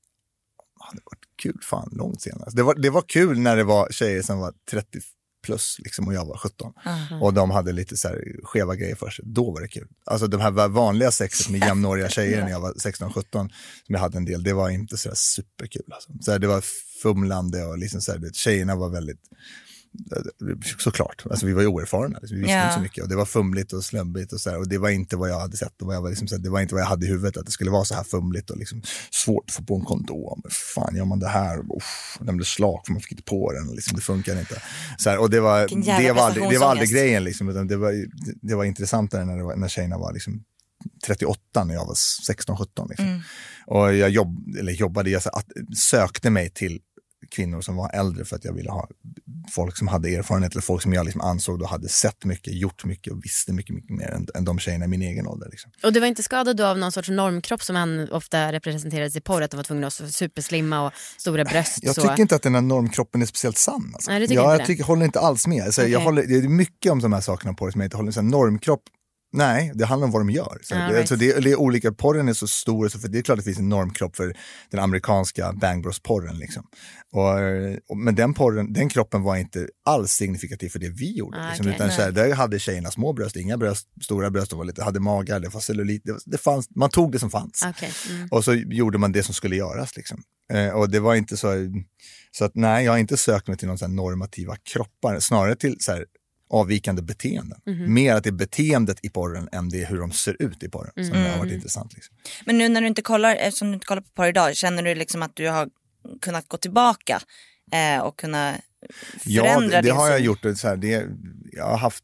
Speaker 3: Ja, det var kul fan långt senare. Det var, det var kul när det var tjejer som var 30 plus liksom, och jag var 17. Mm. Och de hade lite så här skeva grejer för sig. Då var det kul. Alltså de här vanliga sexet med jämnåriga tjejer när jag var 16-17, som jag hade en del, det var inte så superkul. Alltså. Så här, det var fumlande och liksom så här, tjejerna var väldigt Såklart, alltså vi var ju oerfarna, liksom. vi visste yeah. inte så mycket och det var fumligt och slumpigt och så här, och det var inte vad jag hade sett och vad jag var liksom, det var inte vad jag hade i huvudet att det skulle vara så här fumligt och liksom svårt att få på en kondom. Fan, gör man det här? Uff, den blev slak för man fick inte på den, liksom, det funkar inte. Så här, och det var, det var, aldrig, det var aldrig grejen, liksom, utan det, var, det, det var intressantare när, det var, när tjejerna var liksom 38 när jag var 16-17. Liksom. Mm. Och jag jobb, eller jobbade, jag sökte mig till kvinnor som var äldre för att jag ville ha folk som hade erfarenhet eller folk som jag liksom ansåg då hade sett mycket, gjort mycket och visste mycket, mycket mer än, än de tjejerna i min egen ålder. Liksom.
Speaker 1: Och du var inte skadad av någon sorts normkropp som han ofta representerades i porr, att de var tvungna att superslimma och stora bröst?
Speaker 3: Jag
Speaker 1: så.
Speaker 3: tycker inte att den här normkroppen är speciellt sann. Alltså.
Speaker 1: Nej, tycker
Speaker 3: jag,
Speaker 1: inte
Speaker 3: jag tycker, håller inte alls med. Alltså, okay. jag håller, det är mycket om de här sakerna på det som jag inte håller med. Normkropp Nej, det handlar om vad de gör. Så ah, det, right. det, det, är olika, porren är så stor, så för det är klart att det finns en normkropp för den amerikanska Bang Bros-porren. Liksom. Och, och, men den, porren, den kroppen var inte alls signifikativ för det vi gjorde. Ah, liksom, okay, utan så där hade tjejerna små bröst, inga bröst, stora bröst, de var lite, hade magar, det var cellulit, det, det fanns, man tog det som fanns.
Speaker 1: Okay, mm.
Speaker 3: Och så gjorde man det som skulle göras. Liksom. Eh, och det var inte så, så att nej, jag har inte sökt mig till någon normativa kroppar, snarare till så här, avvikande beteenden. Mm. Mer att det är beteendet i porren än det är hur de ser ut i porren mm. som har varit mm. intressant. Liksom.
Speaker 2: Men nu när du inte kollar, eftersom du inte kollar på porr idag, känner du liksom att du har kunnat gå tillbaka eh, och kunna förändra
Speaker 3: Ja, det, det har jag gjort. Så här, det, jag har haft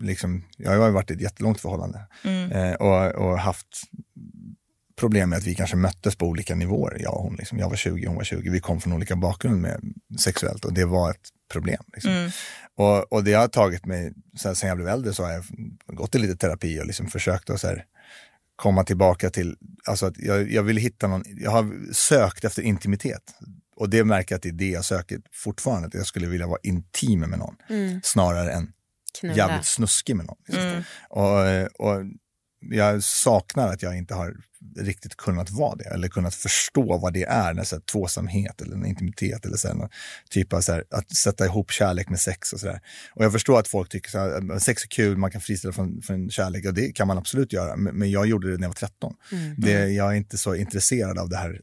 Speaker 3: Liksom, jag har varit i ett jättelångt förhållande mm. eh, och, och, haft problem med att vi kanske möttes på olika nivåer, jag och hon. Liksom. Jag var 20, hon var 20. Vi kom från olika bakgrund med sexuellt och det var ett problem. Liksom. Mm. Och, och det har tagit mig, sen, sen jag blev äldre så har jag gått i lite terapi och liksom försökt att så här, komma tillbaka till, alltså att jag, jag vill hitta någon, jag har sökt efter intimitet. Och det märker jag att det är det jag söker fortfarande, att jag skulle vilja vara intim med någon. Mm. Snarare än Knulla. jävligt snuskig med någon. Liksom. Mm. Och, och jag saknar att jag inte har riktigt kunnat vara det eller kunnat förstå vad det är, när, så här, tvåsamhet eller en intimitet eller så här, typ av så här, att sätta ihop kärlek med sex och sådär. Och jag förstår att folk tycker att sex är kul, man kan friställa från, från kärlek och det kan man absolut göra, men jag gjorde det när jag var 13. Mm. Det, jag är inte så intresserad av det här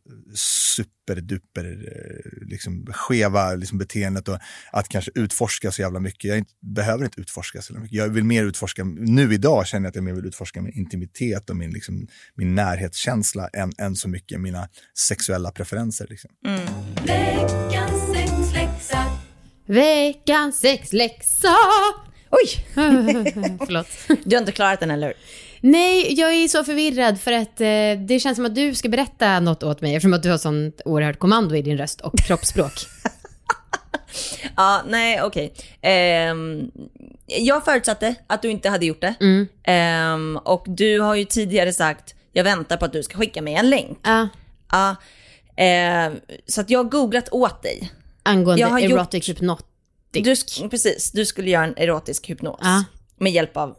Speaker 3: superduper eh, liksom, skeva liksom, beteendet och att kanske utforska så jävla mycket. Jag inte, behöver inte utforska så mycket. Jag vill mer utforska, nu idag känner jag att jag mer vill utforska min intimitet och min, liksom, min närhetskänsla än, än så mycket mina sexuella preferenser. Liksom. Mm. Veckans
Speaker 1: sexläxa. Veckans sexläxa.
Speaker 2: Oj!
Speaker 1: Förlåt.
Speaker 2: Du har inte klarat den, eller?
Speaker 1: Nej, jag är så förvirrad för att eh, det känns som att du ska berätta något åt mig eftersom att du har sånt oerhört kommando i din röst och kroppsspråk.
Speaker 2: Ja, nej okej. Ehm, jag förutsatte att du inte hade gjort det.
Speaker 1: Mm.
Speaker 2: Ehm, och du har ju tidigare sagt, jag väntar på att du ska skicka mig en länk.
Speaker 1: Ja.
Speaker 2: Ja, ehm, så att jag har googlat åt dig.
Speaker 1: Angående
Speaker 2: Jag har gjort-
Speaker 1: erotic hypnotic.
Speaker 2: Du, precis, du skulle göra en erotisk hypnos.
Speaker 1: Ja.
Speaker 2: Med hjälp av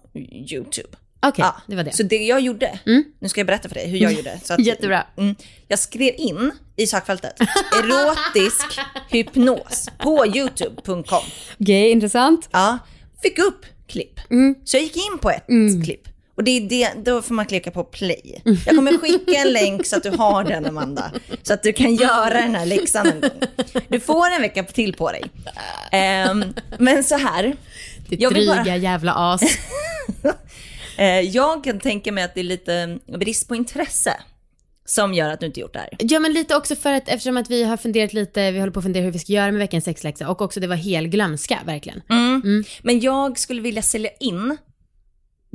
Speaker 2: YouTube.
Speaker 1: Okej,
Speaker 2: Ja,
Speaker 1: det var det.
Speaker 2: Så det jag gjorde, nu ska jag berätta för dig hur jag gjorde. Så att,
Speaker 1: Jättebra.
Speaker 2: Mm, jag skrev in i sökfältet erotisk hypnos på youtube.com.
Speaker 1: Okej, intressant.
Speaker 2: Ja, fick upp klipp. Så jag gick in på ett klipp. Och det är det, då får man klicka på play. Jag kommer skicka en länk så att du har den Amanda. Så att du kan göra den här läxan en gång. Du får en vecka till på dig. Ehm, men så här.
Speaker 1: Ditt
Speaker 2: Jag
Speaker 1: dryga
Speaker 2: bara-
Speaker 1: jävla as.
Speaker 2: Eh, jag kan tänka mig att det är lite brist på intresse som gör att du inte gjort det här.
Speaker 1: Ja men lite också för att eftersom att vi har funderat lite, vi håller på att fundera hur vi ska göra med veckans sexläxa och också det var hel glömska verkligen.
Speaker 2: Men jag skulle vilja sälja in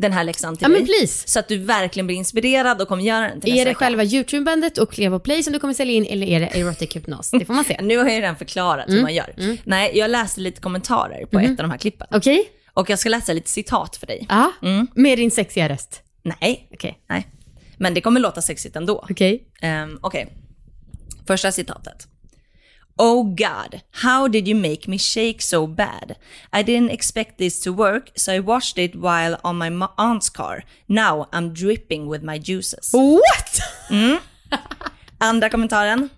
Speaker 2: den här läxan till
Speaker 1: Ja men
Speaker 2: dig.
Speaker 1: please.
Speaker 2: Så att du verkligen blir inspirerad och kommer göra den till
Speaker 1: Är det
Speaker 2: vecka.
Speaker 1: själva YouTube-bandet och på play som du kommer sälja in eller är det erotic hypnos? Det får man se.
Speaker 2: Nu har jag ju redan förklarat
Speaker 1: Mm.
Speaker 2: hur man gör. Nej, jag läste lite kommentarer på ett av de här klippen.
Speaker 1: Okej?
Speaker 2: Och jag ska läsa lite citat för dig.
Speaker 1: Ja. Med din sexiga röst.
Speaker 2: Nej,
Speaker 1: Okej.
Speaker 2: nej. Men det kommer låta sexigt ändå.
Speaker 1: Okej.
Speaker 2: Um, Okej. Första citatet. Oh God, how did you make me shake so bad? I didn't expect this to work, so I washed it while on my aunt's car. Now I'm dripping with my juices.
Speaker 1: What? Mm.
Speaker 2: Andra kommentaren.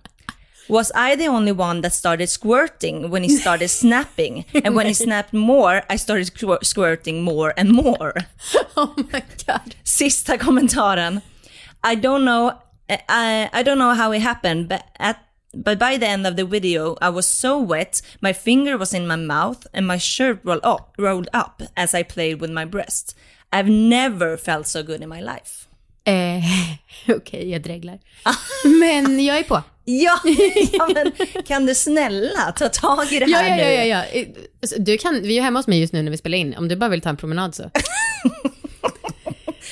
Speaker 2: Was I the only one that started squirting when he started snapping? And when he snapped more, I started squir- squirting more and more.
Speaker 1: Oh my god.
Speaker 2: Sista kommentaren. I don't know, I, I don't know how it happened, but at But by the end of the video, I was so wet, my finger was in my mouth and my shirt rolled up, rolled up as I played with my breast. I've never felt so good in my life.
Speaker 1: Eh, Okej, jag dreglar. Men jag är på.
Speaker 2: Ja, ja men kan du snälla ta tag i det
Speaker 1: Ja,
Speaker 2: här
Speaker 1: ja,
Speaker 2: nu?
Speaker 1: ja, ja, ja. Eh, Du kan, vi är hemma hos mig just nu när vi spelar in. Om du bara vill ta en promenad så.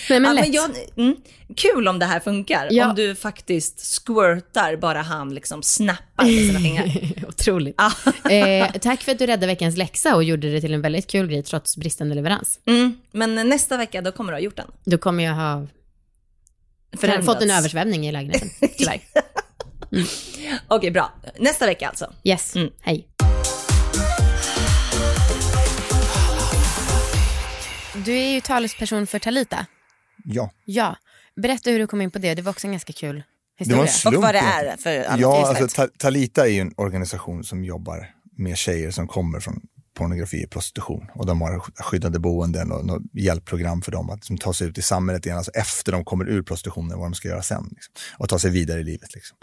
Speaker 1: Nej men
Speaker 2: Ja,
Speaker 1: lätt.
Speaker 2: men jag, mm, kul om det här funkar.
Speaker 1: Ja.
Speaker 2: Om du faktiskt squirtar bara han liksom snappar med sina fingrar.
Speaker 1: Otroligt. eh, tack för att du räddade veckans läxa och gjorde det till en väldigt kul grej trots bristande leverans.
Speaker 2: Mm, men nästa vecka då kommer du ha gjort den.
Speaker 1: Då kommer jag ha
Speaker 2: Förändrats.
Speaker 1: fått en översvämning i lägenheten, tyvärr.
Speaker 2: Okej, bra. Nästa vecka alltså.
Speaker 1: Yes,
Speaker 2: Mm.
Speaker 1: hej. Du är ju talesperson för Talita.
Speaker 3: Ja.
Speaker 1: Ja. Berätta hur du kom in på det. Det var också en ganska kul
Speaker 3: Det
Speaker 1: historia.
Speaker 3: var en slump.
Speaker 2: Och vad det är för alla
Speaker 3: Ja, alltså, Ta- Talita är ju en organisation som jobbar med tjejer som kommer från pornografi och prostitution. Och de har skyddade boenden och något hjälpprogram för dem att liksom, ta sig ut i samhället igen, alltså efter de kommer ur prostitutionen, vad de ska göra sen. Liksom, och ta sig vidare i livet. Liksom.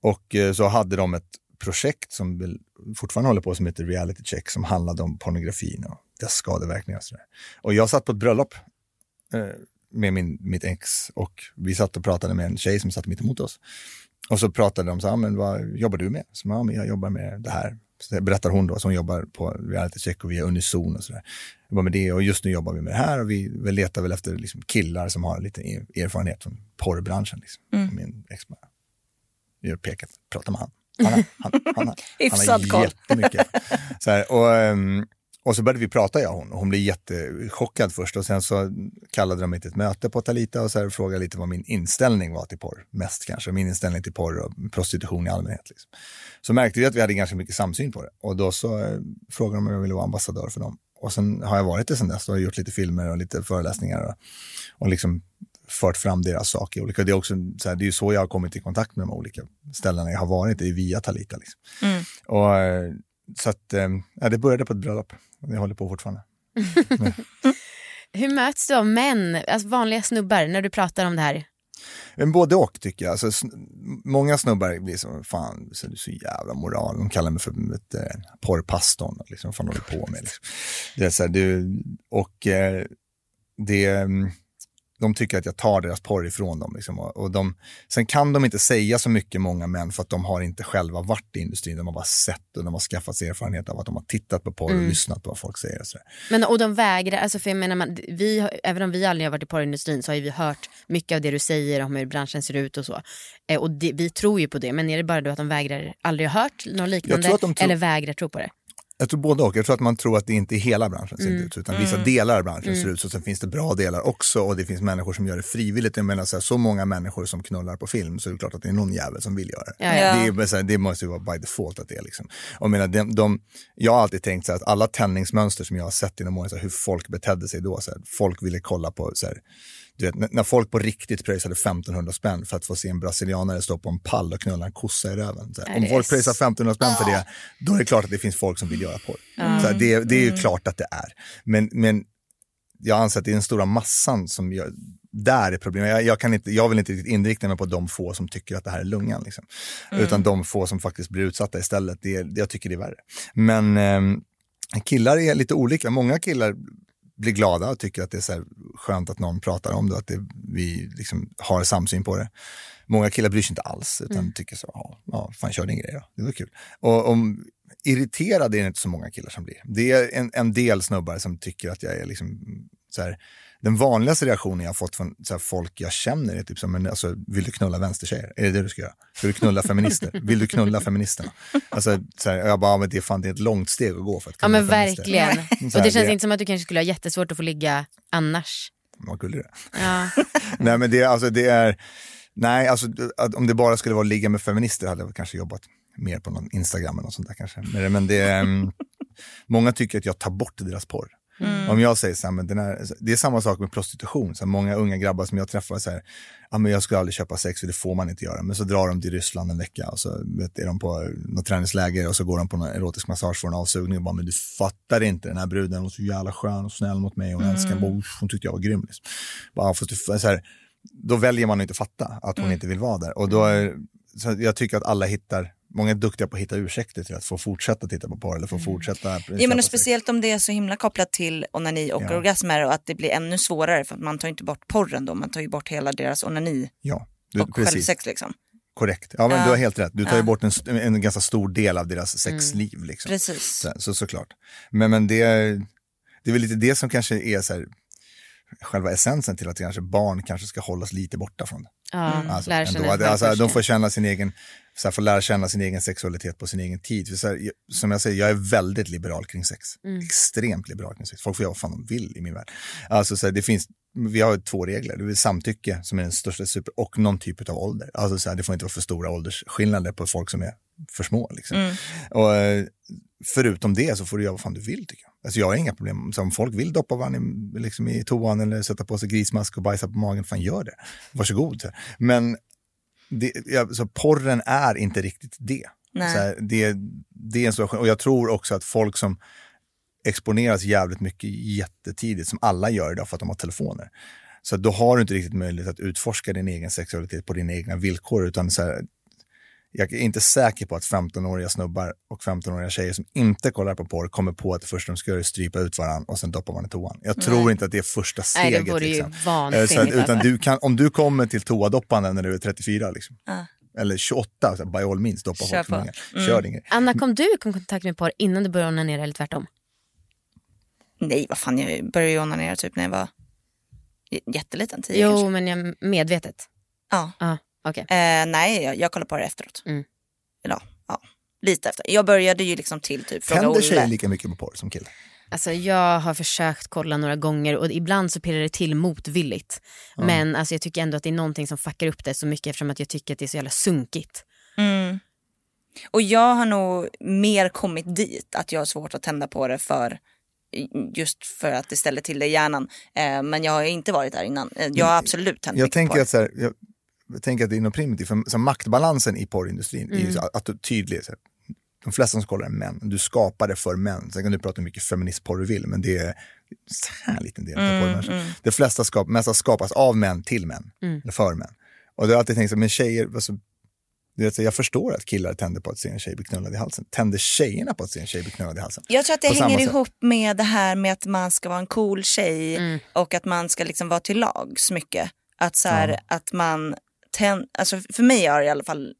Speaker 3: Och eh, så hade de ett projekt som fortfarande håller på som heter Reality Check som handlade om pornografin och dess skadeverkningar. Och, sådär. och jag satt på ett bröllop eh, med min, mitt ex och vi satt och pratade med en tjej som satt mitt emot oss. Och så pratade de så här, men vad jobbar du med? Så, ja, men jag jobbar med det här. Så berättar hon då, som jobbar på reality check och via Unison och sådär. Jag jobbar med det och just nu jobbar vi med det här och vi, vi letar väl efter liksom killar som har lite er- erfarenhet från porrbranschen. Liksom.
Speaker 2: Mm.
Speaker 3: Min ex bara, gör pekat, prata med han. Han, han, han, har jättemycket. Så här, och, ehm, och så började vi prata jag och hon hon blev jättechockad först och sen så kallade de mig till ett möte på Talita och så frågade lite vad min inställning var till porr. Mest kanske, min inställning till porr och prostitution i allmänhet. Liksom. Så märkte vi att vi hade ganska mycket samsyn på det och då så eh, frågade de om jag ville vara ambassadör för dem. Och sen har jag varit det sen dess och gjort lite filmer och lite föreläsningar och, och liksom fört fram deras sak i olika, det är också så här, det är ju så jag har kommit i kontakt med de olika ställena jag har varit, är via Talita liksom. Och, eh, så att, eh, ja, det började på ett bröllop. Det håller på fortfarande.
Speaker 1: Hur möts du av män, alltså vanliga snubbar, när du pratar om det här?
Speaker 3: Men både och tycker jag. Alltså, sn- många snubbar blir som, fan, så du är så jävla moral. De kallar mig för ett, eh, porrpastorn. Liksom, fan håller du på med? Liksom. Det är så här, du, och eh, det, mm, de tycker att jag tar deras porr ifrån dem. Liksom, och, de, sen kan de inte säga så mycket, många män, för att de har inte själva varit i industrin. De har bara sett och de har skaffat sig erfarenhet av att de har tittat på porr och lyssnat på vad folk säger. Och.
Speaker 1: Men, och de vägrar, alltså för jag menar, man, vi, även om vi aldrig har varit i porrindustrin så har vi hört mycket av det du säger om hur branschen ser ut och så. Eh, och det, vi tror ju på det, men är det bara då att de vägrar, aldrig har hört något liknande eller vägrar tro på det?
Speaker 3: Jag tror både och. Jag tror att man tror att det inte är hela branschen ser mm. ut utan vissa mm. delar av branschen mm. ser ut så. Sen finns det bra delar också och det finns människor som gör det frivilligt. Jag menar så, här, så många människor som knullar på film så är det klart att det är någon jävel som vill göra det. Ja, ja. Det, är, det måste ju vara by default att det är liksom. Och jag, menar, de, de, jag har alltid tänkt så här, att alla tändningsmönster som jag har sett inom åren, hur folk betedde sig då. Så här, folk ville kolla på så här, du vet, när folk på riktigt pröjsade 1500 spänn för att få se en brasilianare stå på en pall och knulla en kossa i röven. Här, om folk pröjsar 1500 spänn för det, då är det klart att det finns folk som vill göra porr. Mm. det, det är ju mm. klart att det är. Men, men jag anser att det är den stora massan som gör, där är problemet. Jag, jag, kan inte, jag vill inte inrikta mig på de få som tycker att det här är lungan. Liksom. Mm. Utan de få som faktiskt blir utsatta istället. Det, jag tycker det är värre. Men eh, killar är lite olika. Många killar blir glada och tycker att det är så skönt att någon pratar om det och att det, vi liksom har samsyn på det. Många killar bryr sig inte alls utan mm. tycker så, ja, ja, fan kör din grej då, det var kul. Och om, irriterad är det inte så många killar som blir. Det är en, en del snubbar som tycker att jag är liksom så här, den vanligaste reaktionen jag har fått från här, folk jag känner är typ så men alltså, vill du knulla vänstertjejer? Är det det du ska göra? Vill du knulla feminister? Vill du knulla feministerna? Alltså, så här, jag bara, men det, är fan, det är ett långt steg att gå för att
Speaker 1: knulla Ja men verkligen. Här, och det känns det... inte som att du kanske skulle ha jättesvårt att få ligga annars.
Speaker 3: Vad gullig du ja. Nej men det, alltså, det är, nej alltså om det bara skulle vara att ligga med feminister hade jag kanske jobbat mer på någon Instagram eller något sånt där kanske. Men, men det, um, många tycker att jag tar bort deras porr. Mm. Om jag säger så här, men den här, det är samma sak med prostitution. Så här, många unga grabbar som jag träffar säger, ja men jag skulle aldrig köpa sex för det får man inte göra. Men så drar de till Ryssland en vecka och så vet, är de på något träningsläger och så går de på någon erotisk massage för en avsugning och bara, men du fattar inte, den här bruden hon var så jävla skön och snäll mot mig och hon mm. älskar mig, hon tyckte jag var grym. Liksom. Bara, fast du, så här, då väljer man att inte fatta att hon mm. inte vill vara där. Och då är, så jag tycker att alla hittar många är duktiga på att hitta ursäkter till att få fortsätta titta på porr eller få mm. fortsätta.
Speaker 2: Ja men speciellt om det är så himla kopplat till onani och ja. orgasmer och att det blir ännu svårare för att man tar inte bort porren då, man tar ju bort hela deras onani
Speaker 3: ja,
Speaker 2: du, och precis. självsex liksom.
Speaker 3: Korrekt, ja men ja. du har helt rätt. Du tar ju bort en, en ganska stor del av deras mm. sexliv. Mm. Liksom.
Speaker 2: Precis.
Speaker 3: Så, så, såklart. Men, men det, det är väl lite det som kanske är så här, själva essensen till att kanske barn kanske ska hållas lite borta från det.
Speaker 1: Mm. alltså,
Speaker 3: ändå, alltså, de får känna sin egen, så här, får lära känna sin egen sexualitet på sin egen tid. För så här, som jag säger, jag är väldigt liberal kring sex. Mm. Extremt liberal kring sex. Folk får göra vad fan de vill i min värld. Alltså, så här, det finns, vi har två regler. Det är samtycke som är den största super och någon typ av ålder. Alltså, så här, det får inte vara för stora åldersskillnader på folk som är för små. Liksom. Mm. Och, eh, förutom det så får du göra vad fan du vill tycker jag. Alltså jag har inga problem. Så om folk vill doppa varandra i, liksom i toan eller sätta på sig grismask och bajsa på magen, fan gör det. Varsågod. Men det, ja, så porren är inte riktigt det. Här, det, det är en stor, och jag tror också att folk som exponeras jävligt mycket jättetidigt, som alla gör idag för att de har telefoner. Så då har du inte riktigt möjlighet att utforska din egen sexualitet på dina egna villkor, utan så här, jag är inte säker på att 15-åriga snubbar och 15-åriga tjejer som inte kollar på porr kommer på att det första de ska göra är strypa ut varandra och sen doppar man i toan. Jag Nej. tror inte att det är första steget.
Speaker 1: Nej, det vore liksom. ju vansinnigt.
Speaker 3: utan du kan, om du kommer till toadoppande när du är 34, liksom, uh. eller 28, så by all means, doppa Kör folk mm. Kör din
Speaker 1: Anna, kom du i kontakt med porr innan du började onanera eller tvärtom?
Speaker 2: Nej, vad fan, jag började ju onanera typ när jag var jätteliten, tio
Speaker 1: Jo,
Speaker 2: kanske.
Speaker 1: men jag, medvetet?
Speaker 2: Ja.
Speaker 1: Uh. Okay.
Speaker 2: Eh, nej, jag, jag kollar på det efteråt. Mm. Eller, ja, lite efter. Jag började ju liksom till typ
Speaker 3: fråga Tänder tjejer lika mycket på porr som killar?
Speaker 1: Alltså jag har försökt kolla några gånger och ibland så pirrar det till motvilligt. Mm. Men alltså jag tycker ändå att det är någonting som fuckar upp det så mycket eftersom att jag tycker att det är så jävla sunkigt.
Speaker 2: Mm. Och jag har nog mer kommit dit att jag har svårt att tända på det för just för att det ställer till det i hjärnan. Eh, men jag har inte varit där innan. Eh, jag har absolut tänt
Speaker 3: jag tänker på det. Att så här, jag tänker att det är något primitivt, för så maktbalansen i porrindustrin mm. är ju så att, tydlig. Så de flesta som kollar är män, du skapar det för män. Sen kan du prata hur mycket feministporr du vill, men det är så här liten del av mm. Mm. Det flesta skap, mesta skapas av män till män, mm. eller för män. Och då har jag alltid tänkt så men tjejer, alltså, jag förstår att killar tänder på att se en tjej bli knullad i halsen. Tänder tjejerna på att se en tjej bli knullad i halsen?
Speaker 2: Jag tror att det på hänger ihop med det här med att man ska vara en cool tjej mm. och att man ska liksom vara till lags mycket. Att, så här, ja. att man tänt, alltså för mig har det i alla fall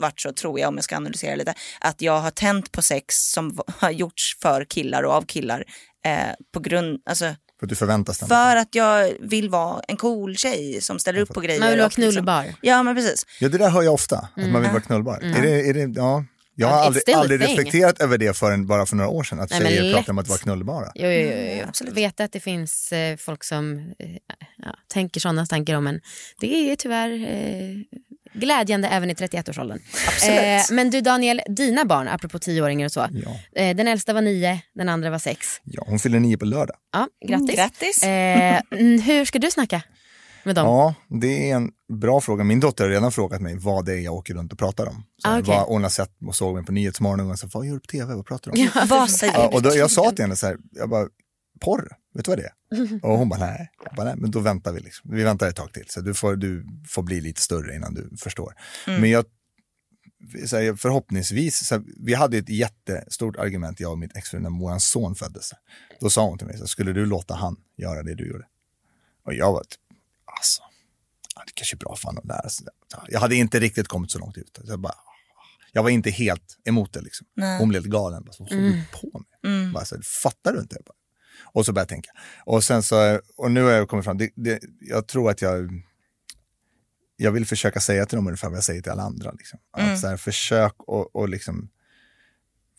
Speaker 2: varit så, tror jag, om jag ska analysera lite, att jag har tänt på sex som har gjorts för killar och av killar eh, på grund, alltså
Speaker 3: för att du förväntas den?
Speaker 2: För att jag vill vara en cool tjej som ställer upp på grejer.
Speaker 1: Man vill vara knullbar. Liksom,
Speaker 2: ja men precis.
Speaker 3: Ja det där hör jag ofta, att mm. man vill vara knullbar. Mm. Är det, är det, ja, Jag har aldrig, aldrig reflekterat över det förrän bara för några år sedan. Att
Speaker 1: Nej,
Speaker 3: tjejer
Speaker 1: lätt.
Speaker 3: pratar om att vara knullbara.
Speaker 1: Jo, jo, jo, jo.
Speaker 2: absolut.
Speaker 1: Veta att det finns eh, folk som eh, ja, tänker sådana tankar om en. Det är tyvärr eh, glädjande även i 31-årsåldern. Eh, men du Daniel, dina barn, apropå tioåringar och så.
Speaker 3: Ja.
Speaker 1: Eh, den äldsta var nio, den andra var sex.
Speaker 3: Ja, hon fyller nio på lördag.
Speaker 1: Ja, grattis.
Speaker 2: Grattis.
Speaker 1: Eh, mm, hur ska du snacka med dem?
Speaker 3: Ja, det är en bra fråga. Min dotter har redan frågat mig vad det är jag åker runt och pratar om. Så
Speaker 1: Ah,
Speaker 3: vad hon har sett och såg mig på Nyhetsmorgon och så vad gör du på tv, vad pratar du om?
Speaker 2: Vad säger
Speaker 3: Ja,
Speaker 2: du?
Speaker 3: och då, jag sa till henne så här, jag bara, porr, vet du vad det är? Och hon bara, nej. Jag bara, nej, men då väntar vi liksom. Vi väntar ett tag till, så du får, du får bli lite större innan du förstår. Men jag, så här, förhoppningsvis, så här, vi hade ett jättestort argument, jag och mitt exfru, när vår son föddes. Då sa hon till mig, så här, skulle du låta han göra det du gjorde? Och jag var typ, alltså, det kanske är bra för honom att lära sig. det." Jag hade inte riktigt kommit så långt ut. Jag, bara, jag var inte helt emot det. Liksom. Hon blev lite galen. Bara, så, Vad håller du på med? Bara, så, Fattar du inte? Bara, och så började jag tänka. Och, sen så, och nu har jag kommit fram, det, det, jag tror att jag, jag vill försöka säga till dem ungefär vad jag säger till alla andra. Liksom. Att, så här, försök och, och liksom,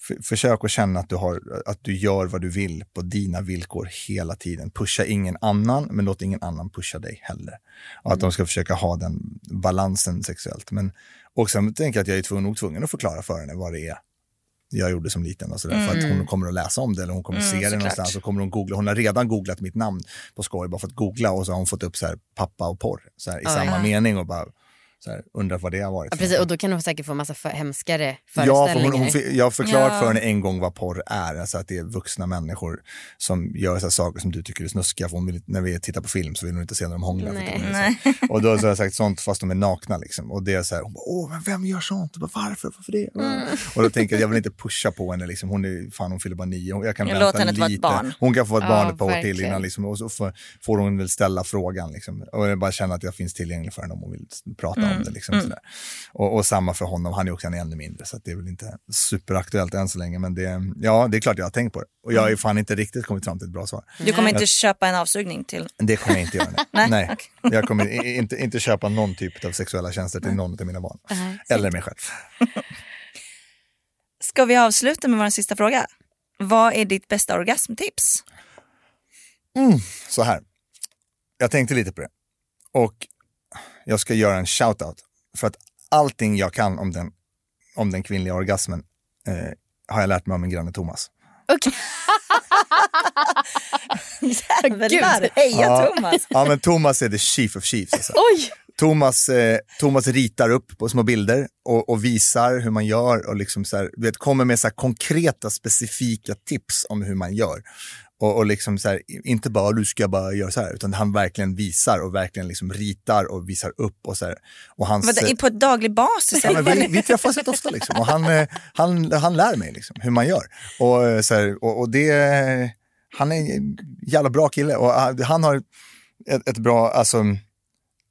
Speaker 3: för, försök att känna att du, har, att du gör vad du vill på dina villkor hela tiden. Pusha ingen annan, men låt ingen annan pusha dig heller. Och att de ska försöka ha den balansen sexuellt. Men, och sen tänker jag att jag är tvungen, nog tvungen att förklara för henne vad det är jag gjorde som liten. Och så där, För att hon kommer att läsa om det eller hon kommer att se det
Speaker 2: såklart.
Speaker 3: någonstans. Och kommer hon, googla. hon har redan googlat mitt namn på skoj bara för att googla och så har hon fått upp så här, pappa och porr så här, i samma mening och bara så här, undrat vad det har varit.
Speaker 1: Ja, precis, och då kan hon säkert få massa för, hemskare
Speaker 3: Ja, för hon,
Speaker 1: föreställningar.
Speaker 3: hon, jag har förklarat
Speaker 2: Ja.
Speaker 3: för henne en gång vad porr är. Alltså att det är vuxna människor som gör så här saker som du tycker är snuskiga. För hon vill, när vi tittar på film så vill hon inte se när de hånglar.
Speaker 1: Nej.
Speaker 3: Så- Och då så har jag sagt sånt fast de är nakna. Liksom. Och det är så här, hon bara, åh, men vem gör sånt? Bara, varför? Varför det?
Speaker 1: Mm.
Speaker 3: Och då tänker jag, jag vill inte pusha på henne. Liksom. Hon, är, fan, hon fyller bara nio. Jag kan
Speaker 2: Jag
Speaker 3: vänta
Speaker 2: henne
Speaker 3: lite.
Speaker 2: barn.
Speaker 3: Hon kan få ett
Speaker 1: Ja,
Speaker 3: barn ett par år till innan. Liksom, och så får, får hon väl ställa frågan. Liksom. Och jag bara känner att jag finns tillgänglig för henne om hon vill prata
Speaker 2: Mm.
Speaker 3: Om det. Liksom, sådär. Och, och samma för honom, han är också en ännu mindre. Så att det är väl inte superaktuellt än så länge. Men det, ja, det är klart jag har tänkt på det. Och jag har ju fan inte riktigt kommit fram till ett bra svar.
Speaker 2: Du kommer inte köpa en avsugning till...
Speaker 3: Det kommer jag inte göra.
Speaker 2: Nej,
Speaker 3: Nej. Nej. Jag kommer inte, inte köpa någon typ av sexuella tjänster till någon av mina barn. Eller mig själv.
Speaker 2: Ska vi avsluta med vår sista fråga? Vad är ditt bästa orgasmtips?
Speaker 3: Så här. Jag tänkte lite på det. Och jag ska göra en shout-out. För att allting jag kan om den, om den kvinnliga orgasmen eh, har jag lärt mig av min granne Thomas.
Speaker 1: Okej.
Speaker 2: Jävlar, heja Thomas!
Speaker 3: Ja, men Thomas är the chief of chiefs. Alltså.
Speaker 1: Oj!
Speaker 3: Thomas, eh, Thomas ritar upp på små bilder och, och visar hur man gör och liksom så här, vet, kommer med så här konkreta specifika tips om hur man gör. Och, och liksom så här, inte bara du ska bara göra så här, utan han verkligen visar och verkligen liksom ritar och visar upp. Och så här. Och hans,
Speaker 2: Vadå, på ett daglig basis?
Speaker 3: Ja, vi, vi träffas rätt ofta liksom. och han, eh, han, han lär mig liksom, hur man gör. Och, eh, så här, och, och det, han är en jävla bra kille och han- han har ett, ett bra, alltså,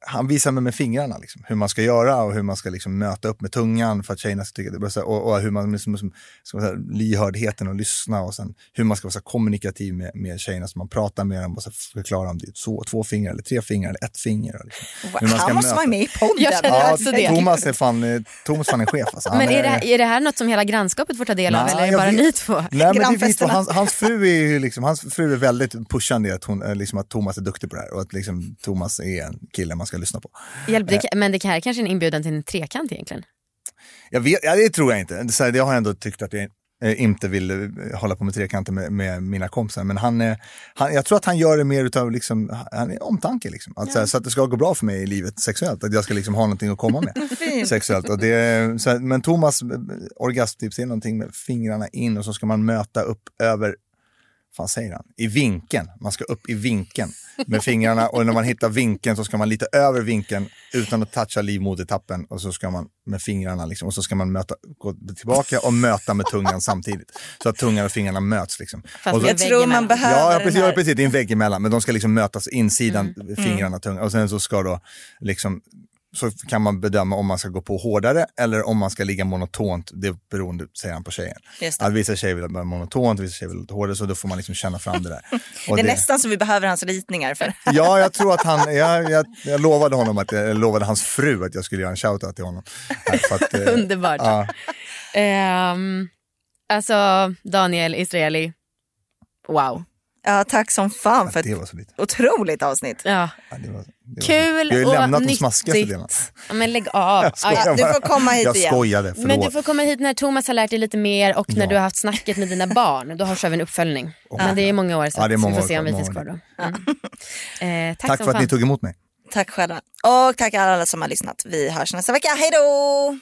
Speaker 3: han visar mig med fingrarna liksom, hur man ska göra och hur man ska liksom, möta upp med tungan för att tjejerna ska tycka det är här, Och, och hur man, liksom, liksom, ska man säga, lyhördheten och lyssna och sen hur man ska vara så här, kommunikativ med, med tjejerna så man pratar med dem och så förklarar om det är så, två fingrar eller tre fingrar eller ett finger. och Liksom, hur man ska
Speaker 2: Han måste
Speaker 3: möta.
Speaker 2: vara med i podden.
Speaker 3: Ja,
Speaker 1: alltså det.
Speaker 3: Thomas är fan, Thomas fan en chef. Alltså.
Speaker 1: Men är det, här, är det här något som hela grannskapet får ta del av
Speaker 3: Nej,
Speaker 1: eller är det bara
Speaker 3: vet-
Speaker 1: ni två?
Speaker 3: Nej, men det är vi två.
Speaker 2: Grannfesterna.
Speaker 3: hans, hans, fru är ju liksom, hans fru är väldigt pushande i att, hon, liksom, att Thomas är duktig på det här och att liksom, Thomas är en kille man ska lyssna på.
Speaker 1: Hjälp, det, kan- men det här är kanske är en inbjudan till en trekant egentligen.
Speaker 3: Jag vet, ja, det tror jag inte. Så här, det har jag ändå tyckt att jag eh, inte vill eh, hålla på med trekanter med, med mina kompisar. Men han, eh, han, jag tror att han gör det mer utav liksom, han är omtanke. Liksom. Att, så, här, så att det ska gå bra för mig i livet sexuellt. Att jag ska liksom ha någonting att komma med sexuellt. Och det, så här, men Thomas eh, orgasmtips är någonting med fingrarna in och så ska man möta upp över fan säger han? I vinkeln. Man ska upp i vinkeln med fingrarna och när man hittar vinkeln så ska man lite över vinkeln utan att toucha livmodertappen och så ska man med fingrarna liksom, och så ska man möta, gå tillbaka och möta med tungan samtidigt. Så att tungan och fingrarna möts liksom.
Speaker 1: Fast
Speaker 3: Och så-
Speaker 2: Jag tror man behöver
Speaker 3: Ja, precis, ja, precis. Det är en vägg emellan, men de ska liksom mötas insidan, fingrarna och tungan. Och sen så ska då liksom så kan man bedöma om man ska gå på hårdare eller om man ska ligga monotont. Det beroende, säger han på tjejen.
Speaker 2: Det.
Speaker 3: Att vissa tjejer vill vara monotont, vissa tjejer vill lite hårdare, så då får man liksom känna fram det där.
Speaker 2: Det är nästan så vi behöver hans ritningar. För.
Speaker 3: Ja, jag tror att han, jag, jag, jag lovade honom att jag lovade hans fru att jag skulle göra en shoutout till honom. Att, eh,
Speaker 1: Underbart.
Speaker 3: Ja,
Speaker 1: Um, alltså Daniel Israeli, wow.
Speaker 2: Ja, tack som fan
Speaker 3: Ja,
Speaker 2: för
Speaker 3: det
Speaker 2: ett
Speaker 3: var så lite.
Speaker 2: otroligt avsnitt.
Speaker 1: Ja.
Speaker 3: Ja, det var, det var
Speaker 1: Kul
Speaker 3: Vi har ju lämnat de smaskigaste delarna.
Speaker 1: Ja, men lägg av.
Speaker 3: Jag skojar
Speaker 2: du får komma hit
Speaker 3: jag
Speaker 2: igen.
Speaker 3: skojade, förlåt.
Speaker 1: Men du får komma hit när Thomas har lärt dig lite mer och när
Speaker 3: Ja.
Speaker 1: du har haft snacket med dina barn. Då kör vi en uppföljning. Men det är många år så
Speaker 3: Ja, det är många
Speaker 1: vi får
Speaker 3: år
Speaker 1: se om vi finns kvar då. Mm. Eh, tack
Speaker 3: Tack för att
Speaker 1: fan.
Speaker 3: ni tog emot mig.
Speaker 2: Tack själva. Och tack alla som har lyssnat. Vi hörs nästa vecka. Hej då!